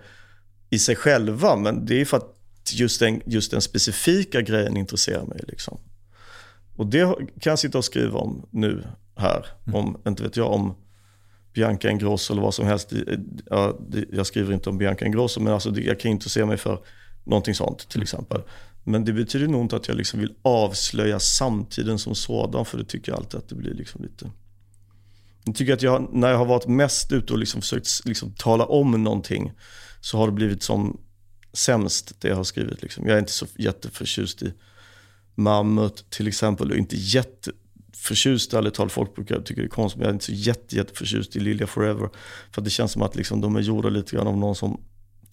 i sig själva, men det är för att just den, just den specifika grejen intresserar mig. Liksom. Och det kan jag sitta och skriva om nu här, om, inte vet jag, om Bianca Ingrosso eller vad som helst. Ja, Jag skriver inte om Bianca Ingrosso, men alltså jag kan inte se mig för någonting sånt till exempel. Men det betyder nog inte att jag liksom vill avslöja samtiden som sådan, för det tycker jag alltid att det blir liksom lite... Jag tycker att jag, när jag har varit mest ute och liksom försökt liksom tala om någonting, så har det blivit som sämst det jag har skrivit. Liksom. Jag är inte så jätteförtjust i Mammut till exempel och inte jätte förtjust ärligt talat. Folk brukar tycka det är konstigt, men jag är inte så jätte, jätte förtjust i Lilja Forever. För det känns som att liksom, de är gjorda lite grann av någon som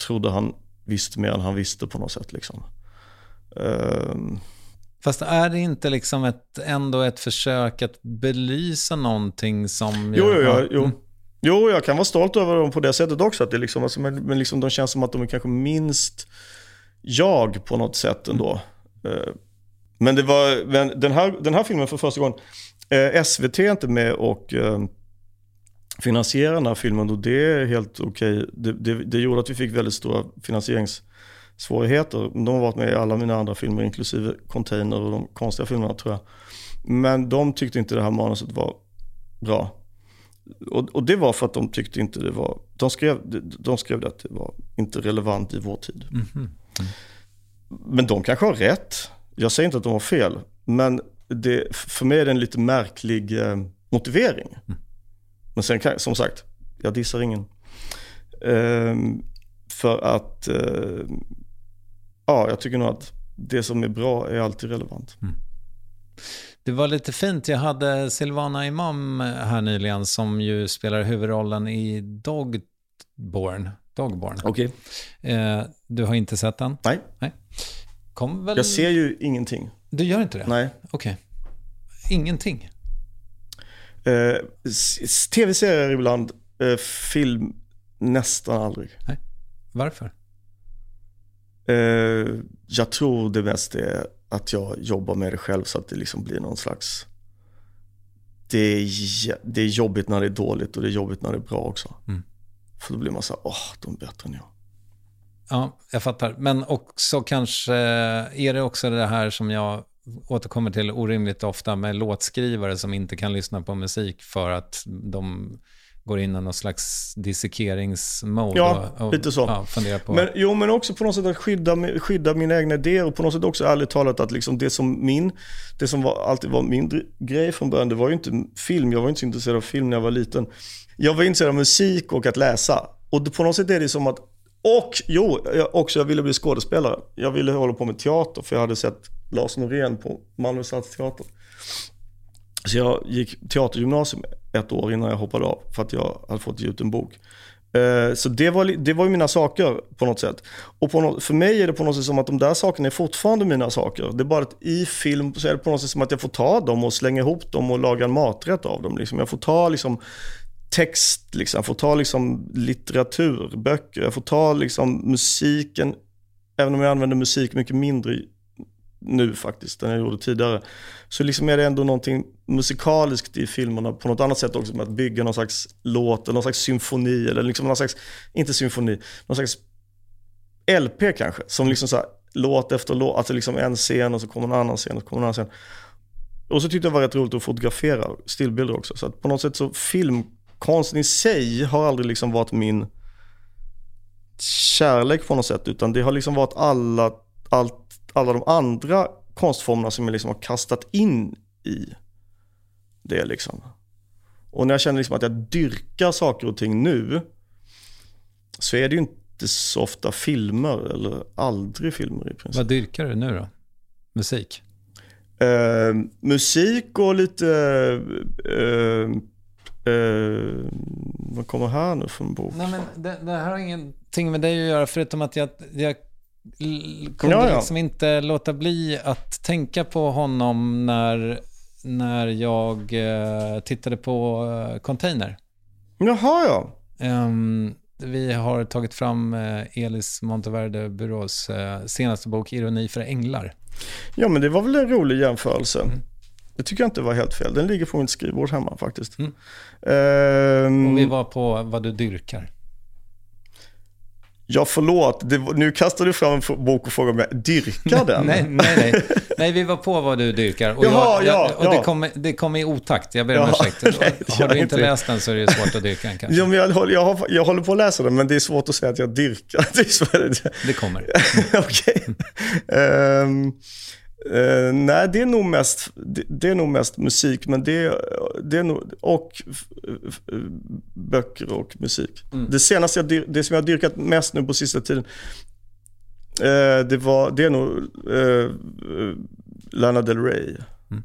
trodde han visste mer än han visste på något sätt. Liksom. Um, Fast är det inte liksom ett, ändå ett försök att belysa någonting som... Jo, jag, jo. jo. Mm. Jo, jag kan vara stolt över dem på det sättet också. Att det liksom, alltså, men, men liksom, de känns som att de är kanske minst jag på något sätt ändå. Eh, Men, det var, men den, här, den här filmen för första gången, eh, SVT är inte med och eh, finansierar den här filmen och det är helt okej. Det, det, det gjorde att vi fick väldigt stora finansieringssvårigheter. De har varit med i alla mina andra filmer, inklusive Container och de konstiga filmerna tror jag. Men de tyckte inte det här manuset var bra. Och, och, det var för att de tyckte inte det var, de skrev, de skrev det att det var inte relevant i vår tid. Mhm. Mm. Men de kanske har rätt. Jag säger inte att de har fel. Men det, för mig är det en lite märklig eh, motivering. Mm. Men sen kan, som sagt, jag dissar ingen. Eh, för att, eh, ja, jag tycker nog att det som är bra är alltid relevant. Mm. Det var lite fint. Jag hade Silvana Imam här nyligen som ju spelar huvudrollen i Dogborn. Dogborn. Okej. Eh, du har inte sett den? Nej. Nej. Kom väl... Jag ser ju ingenting. Du gör inte det? Nej. Okej. Ingenting? Eh, Tv-serier ibland, eh, film nästan aldrig. Nej. Varför? Eh, jag tror det mest är att jag jobbar med det själv så att det liksom blir någon slags... Det är, det är jobbigt när det är dåligt och det är jobbigt när det är bra också. Mm. För då blir man så här, åh, de är bättre än jag. Ja, jag fattar. Men också kanske, är det också det här som jag återkommer till orimligt ofta med låtskrivare som inte kan lyssna på musik för att de går in i någon slags dissekeringsmode Ja, och, och lite så. Ja, funderar på... Men, jo, men också på något sätt att skydda, skydda mina egna idéer och på något sätt också ärligt talat att liksom det som min, det som var, alltid var min grej från början, det var ju inte film. Jag var inte så intresserad av film när jag var liten. Jag var intresserad av musik och att läsa. Och på något sätt är det som att, och jo, jag, också jag ville bli skådespelare. Jag ville hålla på med teater för jag hade sett Lars Norén på Malmö stadsteater. Så jag gick teatergymnasium ett år innan jag hoppade av för att jag hade fått ge ut en bok. Eh, så det var, det var ju mina saker på något sätt. Och på något, för mig är det på något sätt som att de där sakerna är fortfarande mina saker. Det är bara att i film så är det på något sätt som att jag får ta dem och slänga ihop dem och laga en maträtt av dem. Liksom. Jag får ta liksom text, liksom. jag får ta liksom litteratur, böcker, jag får ta liksom musiken, även om jag använder musik mycket mindre nu faktiskt än jag gjorde tidigare. Så liksom är det ändå någonting musikaliskt i filmerna på något annat sätt också med att bygga någon slags låt eller någon slags symfoni eller liksom någon slags, inte symfoni, någon slags LP kanske. Som liksom så här, låt efter låt, alltså liksom en scen och så kommer en annan scen och så kommer en annan scen. Och så tyckte jag det var rätt roligt att fotografera stillbilder också. Så att på något sätt så film, filmkonsten i sig har aldrig liksom varit min kärlek på något sätt. Utan det har liksom varit alla, allt, alla de andra konstformerna som jag liksom har kastat in i det liksom. Och när jag känner liksom att jag dyrkar saker och ting nu så är det ju inte så ofta filmer eller aldrig filmer i princip. Vad dyrkar du nu då? Musik? Eh, musik och lite... Eh, eh, vad kommer här nu för en bok? Nej, men det, det här har ingenting med dig att göra, förutom att jag, jag kunde Ja, ja. liksom inte låta bli att tänka på honom när, när jag eh, tittade på eh, Container. Jaha ja. Ehm, vi har tagit fram Elis Monteverde Burås senaste bok Ironi för änglar. Ja men det var väl en rolig jämförelse. Det tycker jag inte var helt fel. Den ligger på mitt skrivbord hemma faktiskt. Mm. Ehm, Och vi var på vad du dyrkar. Ja förlåt, det, nu kastar du fram en bok och frågar om jag dyrkar den. Nej, nej, nej. nej, vi var på vad du dyrkar. Och, Jaha, jag, jag, ja, och det, ja. kom, det kom i otakt. Jag ber om Ja, ursäkt. nej, det har du inte det. läst den så är det svårt att dyrka den kanske. Ja, men jag, håller- jag, har, jag håller på att läsa den men det är svårt att säga att jag dyrkar. Det det, Det kommer. Okej. Ehm, eh, nej, det är nog mest, det, det är nog mest musik, men det, det är nog, och böcker och musik. Mm. Det senaste jag, det som jag har dyrkat mest nu på sista tiden, eh, det, var, det är nog eh, Lana Del Rey. Mm.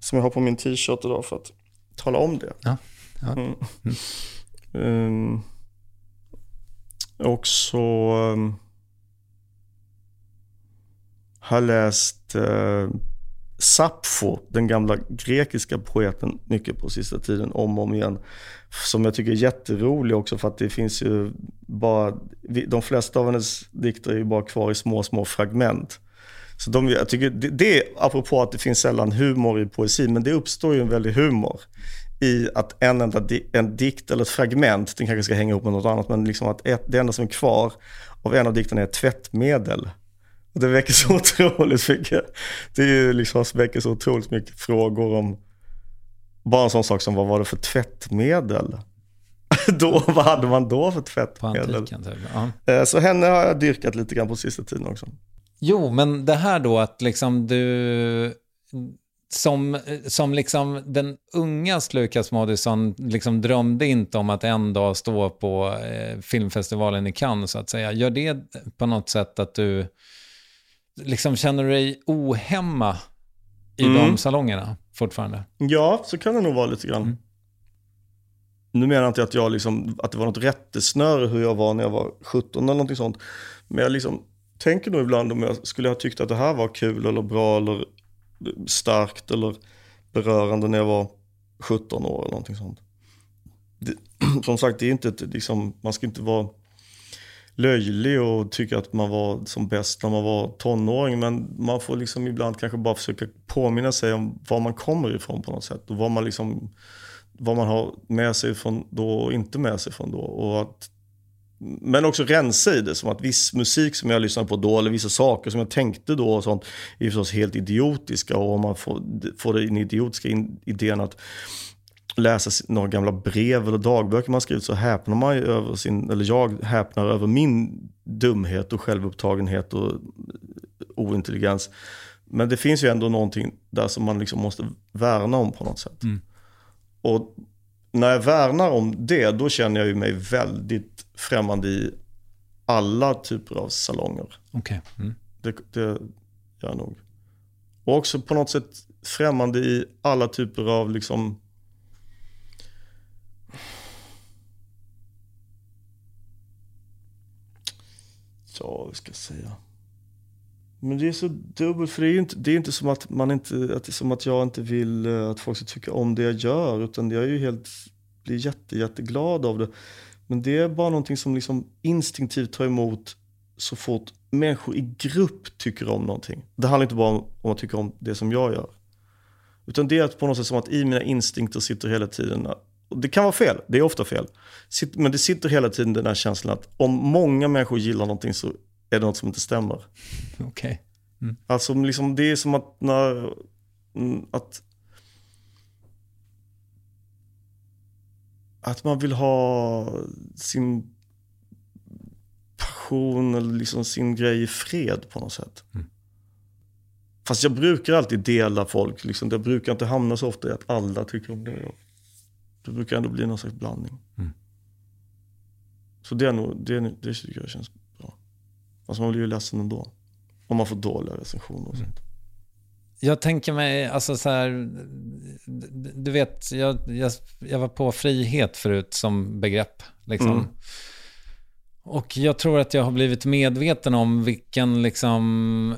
som jag har på min t-shirt idag för att tala om det. Ja. ja. Mm. Um, och så um, har läst eh, Sappho, den gamla grekiska poeten, mycket på sista tiden, om och om igen. Som jag tycker är jätterolig också för att det finns ju bara, de flesta av hennes dikter är ju bara kvar i små, små fragment. Så de, jag tycker det, det, apropå att det finns sällan humor i poesi, men det uppstår ju en väldig humor i att en enda di, en dikt eller ett fragment, den kanske ska hänga ihop med något annat, men liksom att ett, det enda som är kvar av en av dikterna är tvättmedel. Det väcker så otroligt mycket, det är ju liksom väcker så otroligt mycket frågor om bara en sån sak som vad var det för tvättmedel? då, vad hade man då för tvättmedel? Antiken, ja. Så henne har jag dyrkat lite grann på sista tiden också. Jo, men det här då att liksom du som, som liksom den unga Lukas Moodysson liksom drömde inte om att en dag stå på eh, filmfestivalen i Cannes så att säga. Gör det på något sätt att du liksom känner dig ohemma i mm. de salongerna fortfarande? Ja, så kan det nog vara lite grann. Mm. Nu menar jag inte att, jag liksom, att det var något rättesnöre hur jag var när jag var 17 eller någonting sånt. Men jag liksom tänker nog ibland om jag skulle ha tyckt att det här var kul eller bra eller starkt eller berörande när jag var 17 år eller någonting sånt. Det, som sagt, det är inte ett, liksom, man ska inte vara löjlig och tycka att man var som bäst när man var tonåring. Men man får liksom ibland kanske bara försöka påminna sig om var man kommer ifrån på något sätt. Och vad man, liksom, vad man har med sig från då och inte med sig från då. Och att men också rensa i det, som att viss musik som jag lyssnade på då, eller vissa saker som jag tänkte då och sånt, är förstås helt idiotiska. Och om man får, får den idiotiska idén att läsa några gamla brev eller dagböcker man skrivit så häpnar man ju över sin, eller jag häpnar över min dumhet och självupptagenhet och ointelligens. Men det finns ju ändå någonting där som man liksom måste värna om på något sätt. Mm. Och när jag värnar om det, då känner jag ju mig väldigt främmande i alla typer av salonger. Okay. Mm. Det, det gör jag nog. Och också på något sätt främmande i alla typer av liksom Ja, vad ska jag säga? Men det är så dubbelt, för det är ju inte, det är inte som att man inte, att det är som att jag inte vill eh, att folk ska tycka om det jag gör, utan jag är ju helt, blir jätte, jätteglad av det. Men det är bara någonting som liksom instinktivt tar emot så fort människor i grupp tycker om någonting. Det handlar inte bara om att tycka om det som jag gör. Utan det är på något sätt som att i mina instinkter sitter hela tiden, och det kan vara fel, det är ofta fel. Men det sitter hela tiden den här känslan att om många människor gillar någonting så är det något som inte stämmer. Okej. Okay. Mm. Alltså liksom, det är som att när, mm, att att man vill ha sin passion eller liksom sin grej i fred på något sätt. Mm. Fast jag brukar alltid dela folk. Liksom. Det brukar inte hamna så ofta i att alla tycker om det. Det brukar ändå bli någon slags blandning. Mm. Så det, är nog, det, det tycker jag känns bra. Fast man blir ju ledsen ändå. Om man får dåliga recensioner och mm. sånt. Jag tänker mig, alltså så här, du vet, jag, jag, jag var på frihet förut som begrepp. Liksom. Mm. Och jag tror att jag har blivit medveten om vilken, liksom,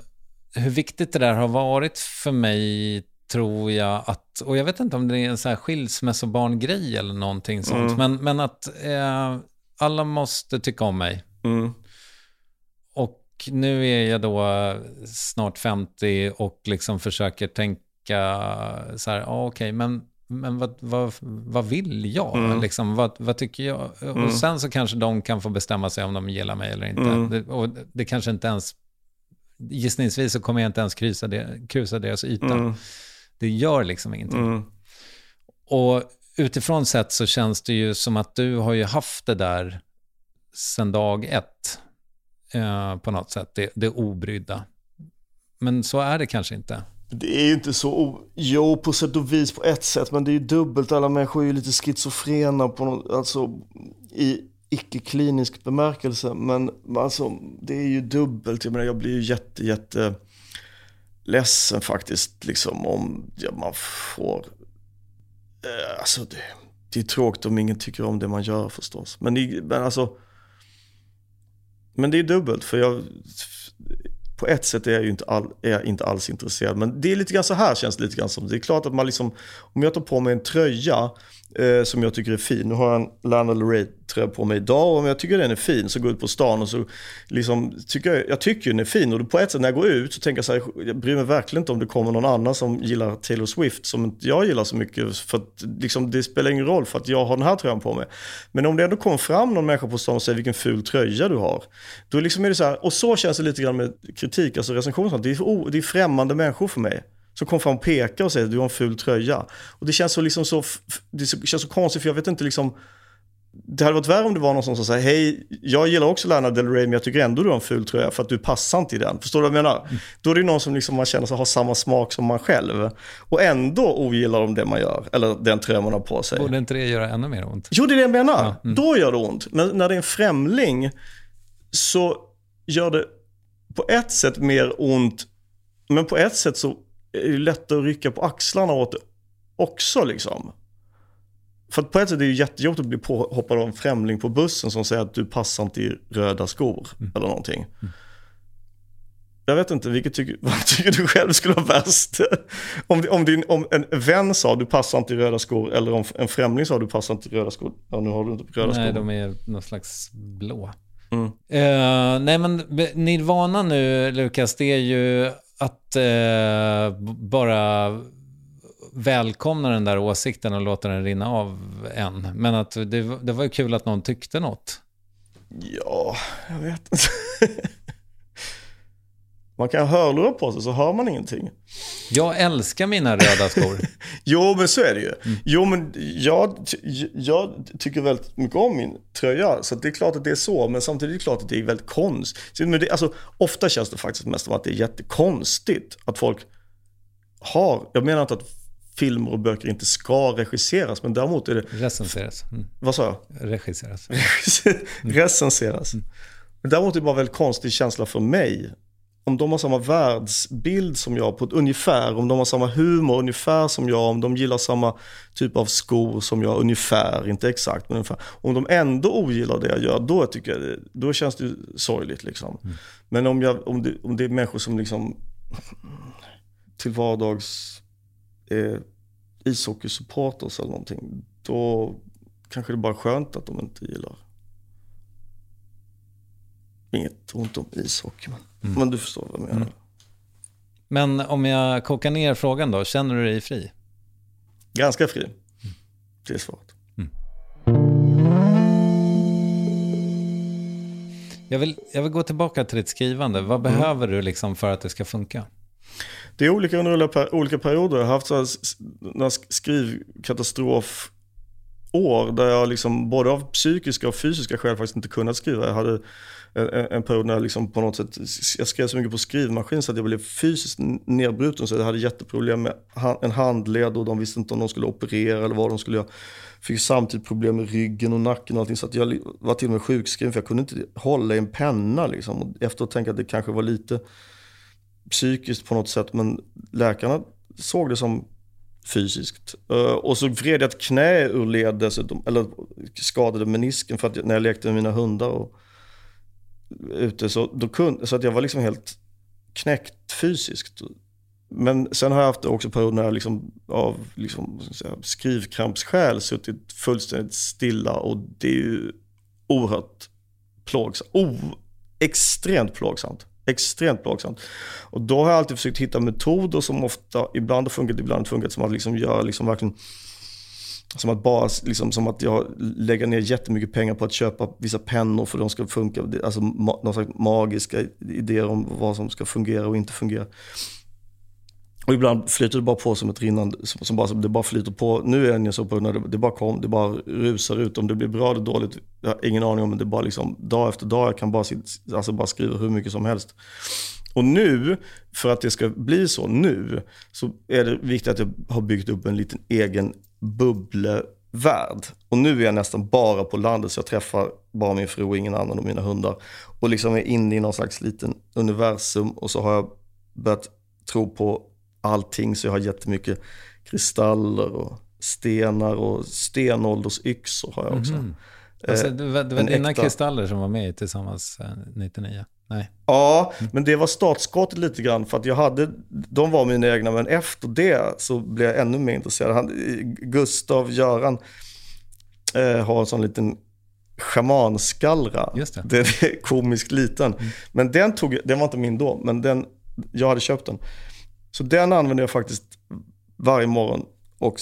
hur viktigt det där har varit för mig, tror jag. att, Och jag vet inte om det är en så här skilsmässobarngrej eller någonting sånt. Mm. Men, men att eh, alla måste tycka om mig. Mm nu är jag då snart 50 och liksom försöker tänka så här, ah, okej, okay, men, men vad, vad, vad vill jag? Mm. Liksom, vad, vad tycker jag? Mm. Och sen så kanske de kan få bestämma sig om de gillar mig eller inte. Mm. Det, och det kanske inte ens, gissningsvis så kommer jag inte ens krusa, det, krusa deras yta. Mm. Det gör liksom ingenting. Mm. Och utifrån sett så känns det ju som att du har ju haft det där sedan dag ett eh, på något sätt, det, det obrydda. Men så är det kanske inte. Det är ju inte så, jo på sätt och vis på ett sätt, men det är ju dubbelt. Alla människor är ju lite schizofrena på något, alltså i icke-klinisk bemärkelse. Men alltså, det är ju dubbelt. Jag menar, jag blir ju jätte, jätte ledsen faktiskt liksom om ja, man får... Eh, alltså det, det är tråkigt om ingen tycker om det man gör förstås. Men, det, men alltså... Men det är dubbelt för jag... På ett sätt är jag ju inte, all, är jag inte alls intresserad. Men det är lite grann så här känns det lite grann som. Det är klart att man liksom... Om jag tar på mig en tröja eh, som jag tycker är fin. Nu har jag en Lana Del Rey-tröja på mig idag och om jag tycker den är fin så går jag ut på stan och så liksom, tycker jag, jag tycker den är fin och på ett sätt när jag går ut så tänker jag så här, jag bryr mig verkligen inte om det kommer någon annan som gillar Taylor Swift som inte jag gillar så mycket för att liksom, det spelar ingen roll för att jag har den här tröjan på mig. Men om det ändå kommer fram någon människa på stan och säger vilken ful tröja du har, då liksom är det så här, och så känns det lite grann med kritik, alltså recensioner, det är, det är främmande människor för mig som kommer fram och pekar och säger att du har en ful tröja. Och det känns så, liksom så, det känns så konstigt för jag vet inte liksom det hade varit värre om det var någon som sa hej, jag gillar också Lana Del Rey men jag tycker ändå du har en ful tröja för att du passar inte i den. Förstår du vad jag menar? Mm. Då är det någon som liksom man känner sig ha samma smak som man själv. Och ändå ogillar de det man gör, eller den tröja man har på sig. Borde inte det göra ännu mer ont? Jo, det är det jag menar. Ja. Mm. Då gör det ont. Men när det är en främling så gör det på ett sätt mer ont, men på ett sätt så är det lätt att rycka på axlarna åt det också liksom. För på ett sätt är det jättejobbigt att bli påhoppad av en främling på bussen som säger att du passar inte i röda skor mm. eller någonting. Mm. Jag vet inte, vilket tycker, vad tycker du själv skulle vara värst? Om, om, din, om en vän sa du passar inte i röda skor eller om en främling sa du passar inte i röda skor. Ja, nu har du inte röda nej, skor. Nej, de är någon slags blå. Mm. Uh, nej men Nirvana nu, Lukas, det är ju att eh, bara välkomna den där åsikten och låta den rinna av en. Men att det, det var ju kul att någon tyckte något. Ja, jag vet inte. Man kan ha hörlurar på sig så hör man ingenting. Jag älskar mina röda skor. jo, men så är det ju. Mm. Jo, men jag, jag tycker väldigt mycket om min tröja. Så det är klart att det är så. Men samtidigt är det klart att det är väldigt konstigt. Men det, alltså, ofta känns det faktiskt mest som att det är jättekonstigt att folk har, jag menar inte att filmer och böcker inte ska regisseras, men däremot är det... Recenseras. Mm. Vad sa jag? Regisseras. Recenseras. Mm. Men däremot är det bara en väldigt konstig känsla för mig. Om de har samma världsbild som jag på ett ungefär, om de har samma humor ungefär som jag, om de gillar samma typ av skor som jag ungefär, inte exakt men ungefär. Om de ändå ogillar det jag gör, då tycker jag då känns det sorgligt liksom. Mm. Men om, jag, om, det, om det är människor som liksom till vardags är ishockeysupporters eller någonting, då kanske det är bara skönt att de inte gillar. Inget ont om ishockey, men, mm. men du förstår vad jag menar. Mm. Men om jag kokar ner frågan då, känner du dig fri? Ganska fri. Mm. Det är svaret. Mm. Jag vill, jag vill gå tillbaka till ditt skrivande. Vad mm. behöver du liksom för att det ska funka? Det är olika under olika perioder. Jag har haft så skrivkatastrof år där jag liksom både av psykiska och fysiska skäl faktiskt inte kunnat skriva. Jag hade en, en period när jag liksom på något sätt, jag skrev så mycket på skrivmaskin så att jag blev fysiskt nedbruten så jag hade jätteproblem med en handled och de visste inte om de skulle operera eller vad de skulle göra. Fick samtidigt problem med ryggen och nacken och allting så att jag var till och med sjukskriven för jag kunde inte hålla i en penna liksom. Och efter att tänka att det kanske var lite psykiskt på något sätt men läkarna såg det som fysiskt. Eh, och så vred jag ett knä ur led dessutom, eller skadade menisken för att när jag lekte med mina hundar och ute så, då kunde, så att jag var liksom helt knäckt fysiskt. Men sen har jag haft också perioder när jag liksom, av liksom, skrivkrampsskäl suttit fullständigt stilla och det är ju oerhört plågsamt. Oh, extremt plågsamt extremt plågsamt. Och då har jag alltid försökt hitta metoder som ofta, ibland har funkat, ibland har funkat, som att liksom göra liksom verkligen som att bara, liksom, som att jag lägger ner jättemycket pengar på att köpa vissa pennor för att de ska funka. Alltså någon slags magiska idéer om vad som ska fungera och inte fungera. Och ibland flyter det bara på som ett rinnande, som, som bara, det bara flyter på. Nu är jag så på när det, det, bara kom, det bara rusar ut. Om det blir bra eller dåligt, jag har ingen aning om. Men det är bara liksom dag efter dag, jag kan bara, alltså bara skriva hur mycket som helst. Och nu, för att det ska bli så nu, så är det viktigt att jag har byggt upp en liten egen bubblevärld. Och nu är jag nästan bara på landet, så jag träffar bara min fru och ingen annan och mina hundar. Och liksom är inne i någon slags liten universum och så har jag börjat tro på allting så jag har jättemycket kristaller och stenar och stenåldersyxor har jag också. Mhm. Alltså, det var, det var en dina äkta- kristaller som var med i tillsammans eh, 99? Nej. Ja, men det var startskottet lite grann för att jag hade, de var mina egna, men efter det så blev jag ännu mer intresserad. Han, Gustav Göran eh, har en sån liten schamanskallra. Just det. Den är komiskt liten. Men den, tog, den var inte min då, men den, jag hade köpt den. Så den använder jag faktiskt varje morgon och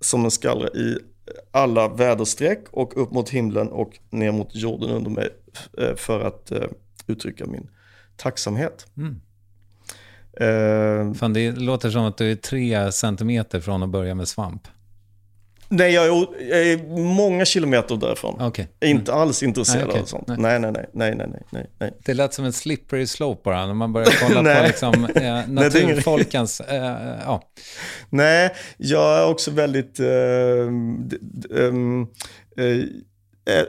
som en skallra i alla väderstreck och upp mot himlen och ner mot jorden under mig eh, för att eh, uttrycka min tacksamhet. Mm. Eh, Fan, det låter som att du är tre centimeter från att börja med svamp. Nej, jag är, jag är många kilometer därifrån. Är inte alls intresserad Nej, okej. av sånt. Nej. Nej, nej, nej, nej, nej, nej. Det lät som en slippery slope bara, när man börjar kolla på liksom, eh, naturfolkens... Eh, ja. Nej, jag är också väldigt... Eh, d- d- ehm, eh,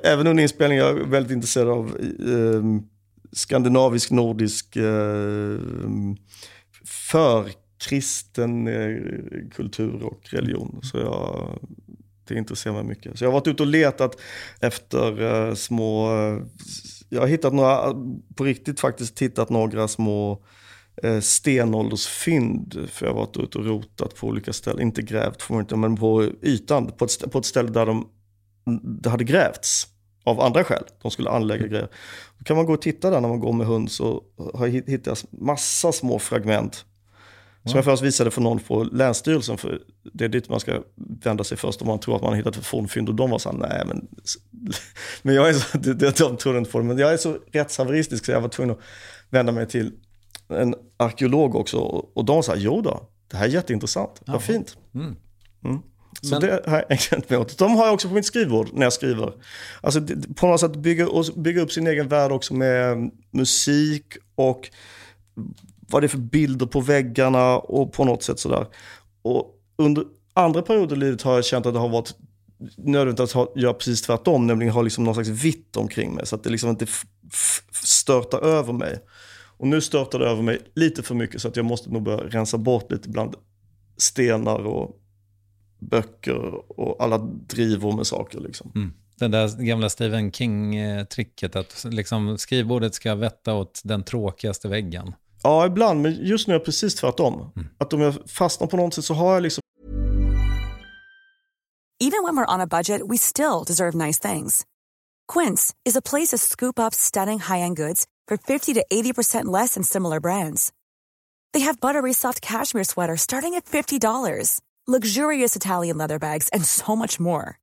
även under inspelningen är jag väldigt intresserad av eh, skandinavisk, nordisk, eh, förkristen eh, kultur och religion. Så jag, det intresserar mig mycket. Så jag har varit ute och letat efter eh, små... Eh, jag har hittat några, på riktigt faktiskt hittat några små eh, stenåldersfynd. För jag har varit ute och rotat på olika ställen. Inte grävt, får man inte, men på ytan. På ett, på ett ställe där de, det hade grävts. Av andra skäl. De skulle anlägga grejer. Då kan man gå och titta där när man går med hund så har jag hittat massa små fragment. Som jag först visade för någon på Länsstyrelsen, för det är dit man ska vända sig först om man tror att man har hittat ett fornfynd. Och de var så här, nej men... Men jag är så, de, de, de trodde inte på det, men jag är så rättshaveristisk så jag var tvungen att vända mig till en arkeolog också. Och, de sa, jo då, det här är jätteintressant, vad fint. Mm. Mm. Så Men- det har jag ägnat mig åt. De har jag också på mitt skrivbord när jag skriver. Alltså på något sätt bygga, bygga upp sin egen värld också med musik och vad det är för bilder på väggarna och på något sätt sådär. Och under andra perioder i livet har jag känt att det har varit nödvändigt att ha, göra precis tvärtom, nämligen ha liksom någon slags vitt omkring mig så att det liksom inte störtar över mig. Och nu störtar det över mig lite för mycket så att jag måste nog börja rensa bort lite bland stenar och böcker och alla drivor med saker. Liksom. Mm. Det där gamla Stephen King-tricket eh, att liksom skrivbordet ska vetta åt den tråkigaste väggen. Ja, ibland, men just nu är jag precis tvärtom. Mm. Att om jag fastnar på något sätt så har jag liksom Even when we're on a budget, we still deserve nice things. Quince is a place to scoop up stunning high-end goods for 50 to 80% less than similar brands. They have buttery soft cashmere sweaters starting at $50, luxurious Italian leather bags, and so much more.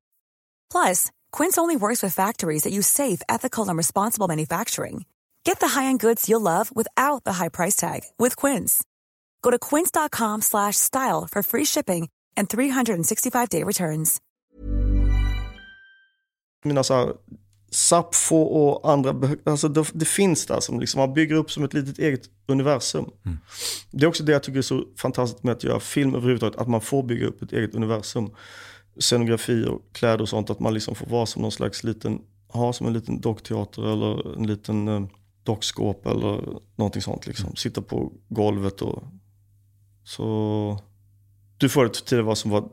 Plus, Quince only works with factories that use safe, ethical, and responsible manufacturing. Get the high-end goods you'll love without the high price tag with Quince. Go to quince.com slash style for free shipping and 365-day returns. mina så här, Sappho och andra, alltså det, det finns där som liksom man bygger upp som ett litet eget universum. Det är också det jag tycker är så fantastiskt med att göra film överhuvudtaget, att man får bygga upp ett eget universum. Scenografi och kläder och sånt, att man liksom får vara som någon slags liten, ha som en liten dockteater eller en liten eh, dockskåp eller någonting sånt liksom. Sitta på golvet och så... Du får det till vad som var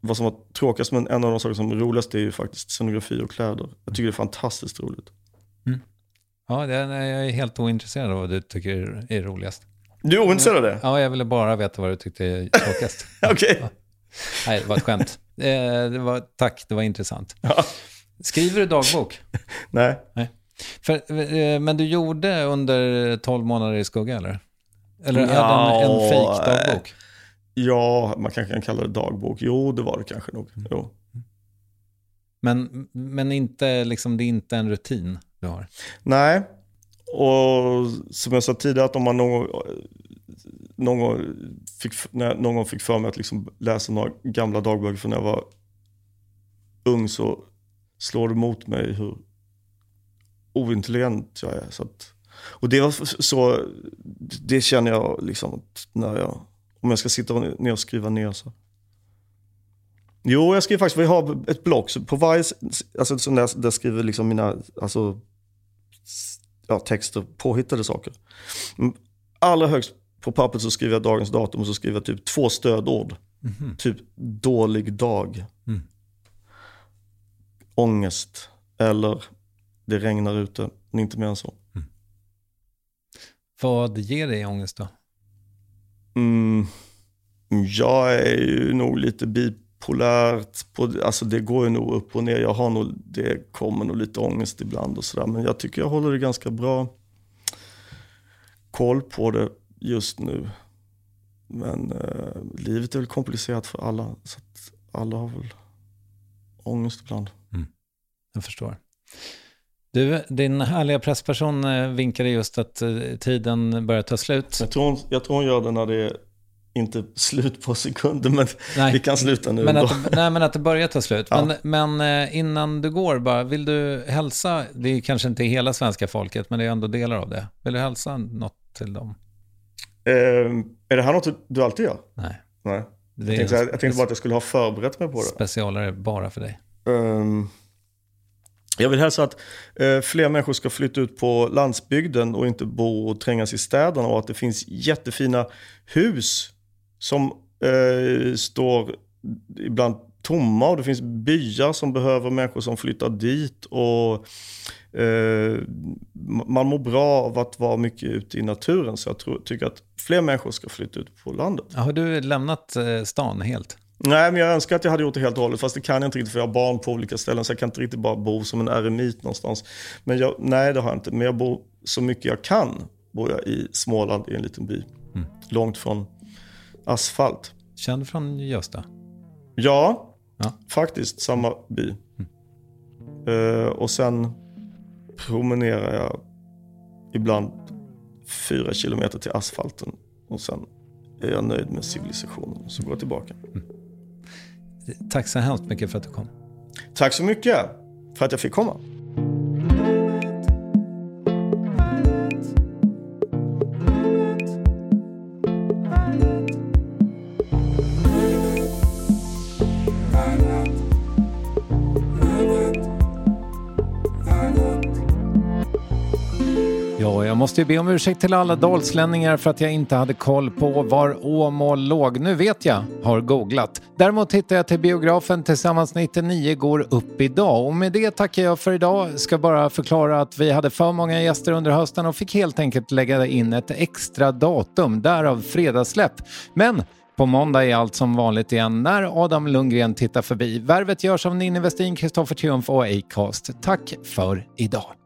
vad som var tråkigast, men en av de saker som är roligast är ju faktiskt scenografi och kläder. Jag tycker det är fantastiskt roligt. Ja, det, nej, jag är helt ointresserad av vad du tycker är roligast. Du är ointresserad av det? Ja, jag ville bara veta vad du tyckte är tråkigast. Okej. Ja. Nej, det var ett skämt. Eh, det var, tack, det var intressant. Skriver du dagbok? Nej. Nej. För, eh, men du gjorde under 12 månader i skugga, eller? Eller är det en, en Ja, fake dagbok? Ja, man kanske kan kalla det dagbok. Jo, det var det kanske nog. Jo. Men, men inte, liksom, det är inte en rutin du har? Nej, och som jag sa tidigare, att om man någon, någon, gång fick, när någon gång fick för mig att liksom läsa några gamla dagböcker från när jag var ung så slår det mot mig hur ointelligent jag är. Så att, och det var så, det känner jag liksom att när jag, om jag ska sitta ner och skriva ner så. Jo, jag skriver faktiskt, vi har ett block, så på varje, alltså där, där jag skriver liksom mina, alltså ja, texter, påhittade saker. Mm, Allra högst på pappret så skriver jag dagens datum och så skriver jag typ två stödord. Mhm. Typ dålig dag. Mm. Ångest. Eller det regnar ute. Men inte mer än så. Vad ger dig ångest då? Mm, jag är ju nog lite bipolärt. På, alltså det går ju nog upp och ner. Jag har nog, det kommer nog lite ångest ibland och sådär. Men jag tycker jag håller det ganska bra koll på det just nu. Men eh, livet är väl komplicerat för alla. Så att alla har väl ångest ibland. Jag förstår. Du, din härliga pressperson eh, vinkade just att eh, tiden börjar ta slut. Jag tror, hon, jag tror hon gör det när det är inte slut på sekunder. Men Nej. vi kan sluta nu. Men då. att, nej, men att det börjar ta slut. Ja. Men, men eh, innan du går, bara, vill du hälsa, det är kanske inte hela svenska folket, men det är ändå delar av det. Vill du hälsa något till dem? Eh, är det här något du- alltid gör? Nej. Nej. Jag tänkte, jag tänkte bara att jag skulle ha förberett mig på det. Specialare bara för dig. Ehm, jag vill hälsa att eh, fler människor ska flytta ut på landsbygden och inte bo och trängas i städerna och att det finns jättefina hus som eh, står ibland tomma och det finns byar som behöver människor som flyttar dit och eh, man mår bra av att vara mycket ute i naturen så jag tror, tycker att fler människor ska flytta ut på landet. Har du lämnat eh, stan helt? Nej, men jag önskar att jag hade gjort det helt och hållet, fast det kan jag inte riktigt för jag har barn på olika ställen, så jag kan inte riktigt bara bo som en eremit någonstans. Men jag, nej, det har jag inte. Men jag bor så mycket jag kan, bor jag i Småland i en liten by. Långt från asfalt. Känd från Gösta? Ja, Ja. faktiskt samma by. Eh, och sen promenerar jag ibland fyra kilometer till asfalten och sen är jag nöjd med civilisationen. Så går jag tillbaka. Tack så hemskt mycket för att du kom. Tack så mycket för att jag fick komma. Måste ju be om ursäkt till alla dalslänningar för att jag inte hade koll på var Åmål låg. Nu vet jag, har googlat. Däremot hittar jag till biografen Tillsammans 99 går upp idag. Och med det tackar jag för idag. Ska bara förklara att vi hade för många gäster under hösten och fick helt enkelt lägga in ett extra datum, därav fredagssläpp. Men på måndag är allt som vanligt igen när Adam Lundgren tittar förbi. Värvet görs av Ninni Westin, Kristoffer Triumf och Acast. Tack för idag.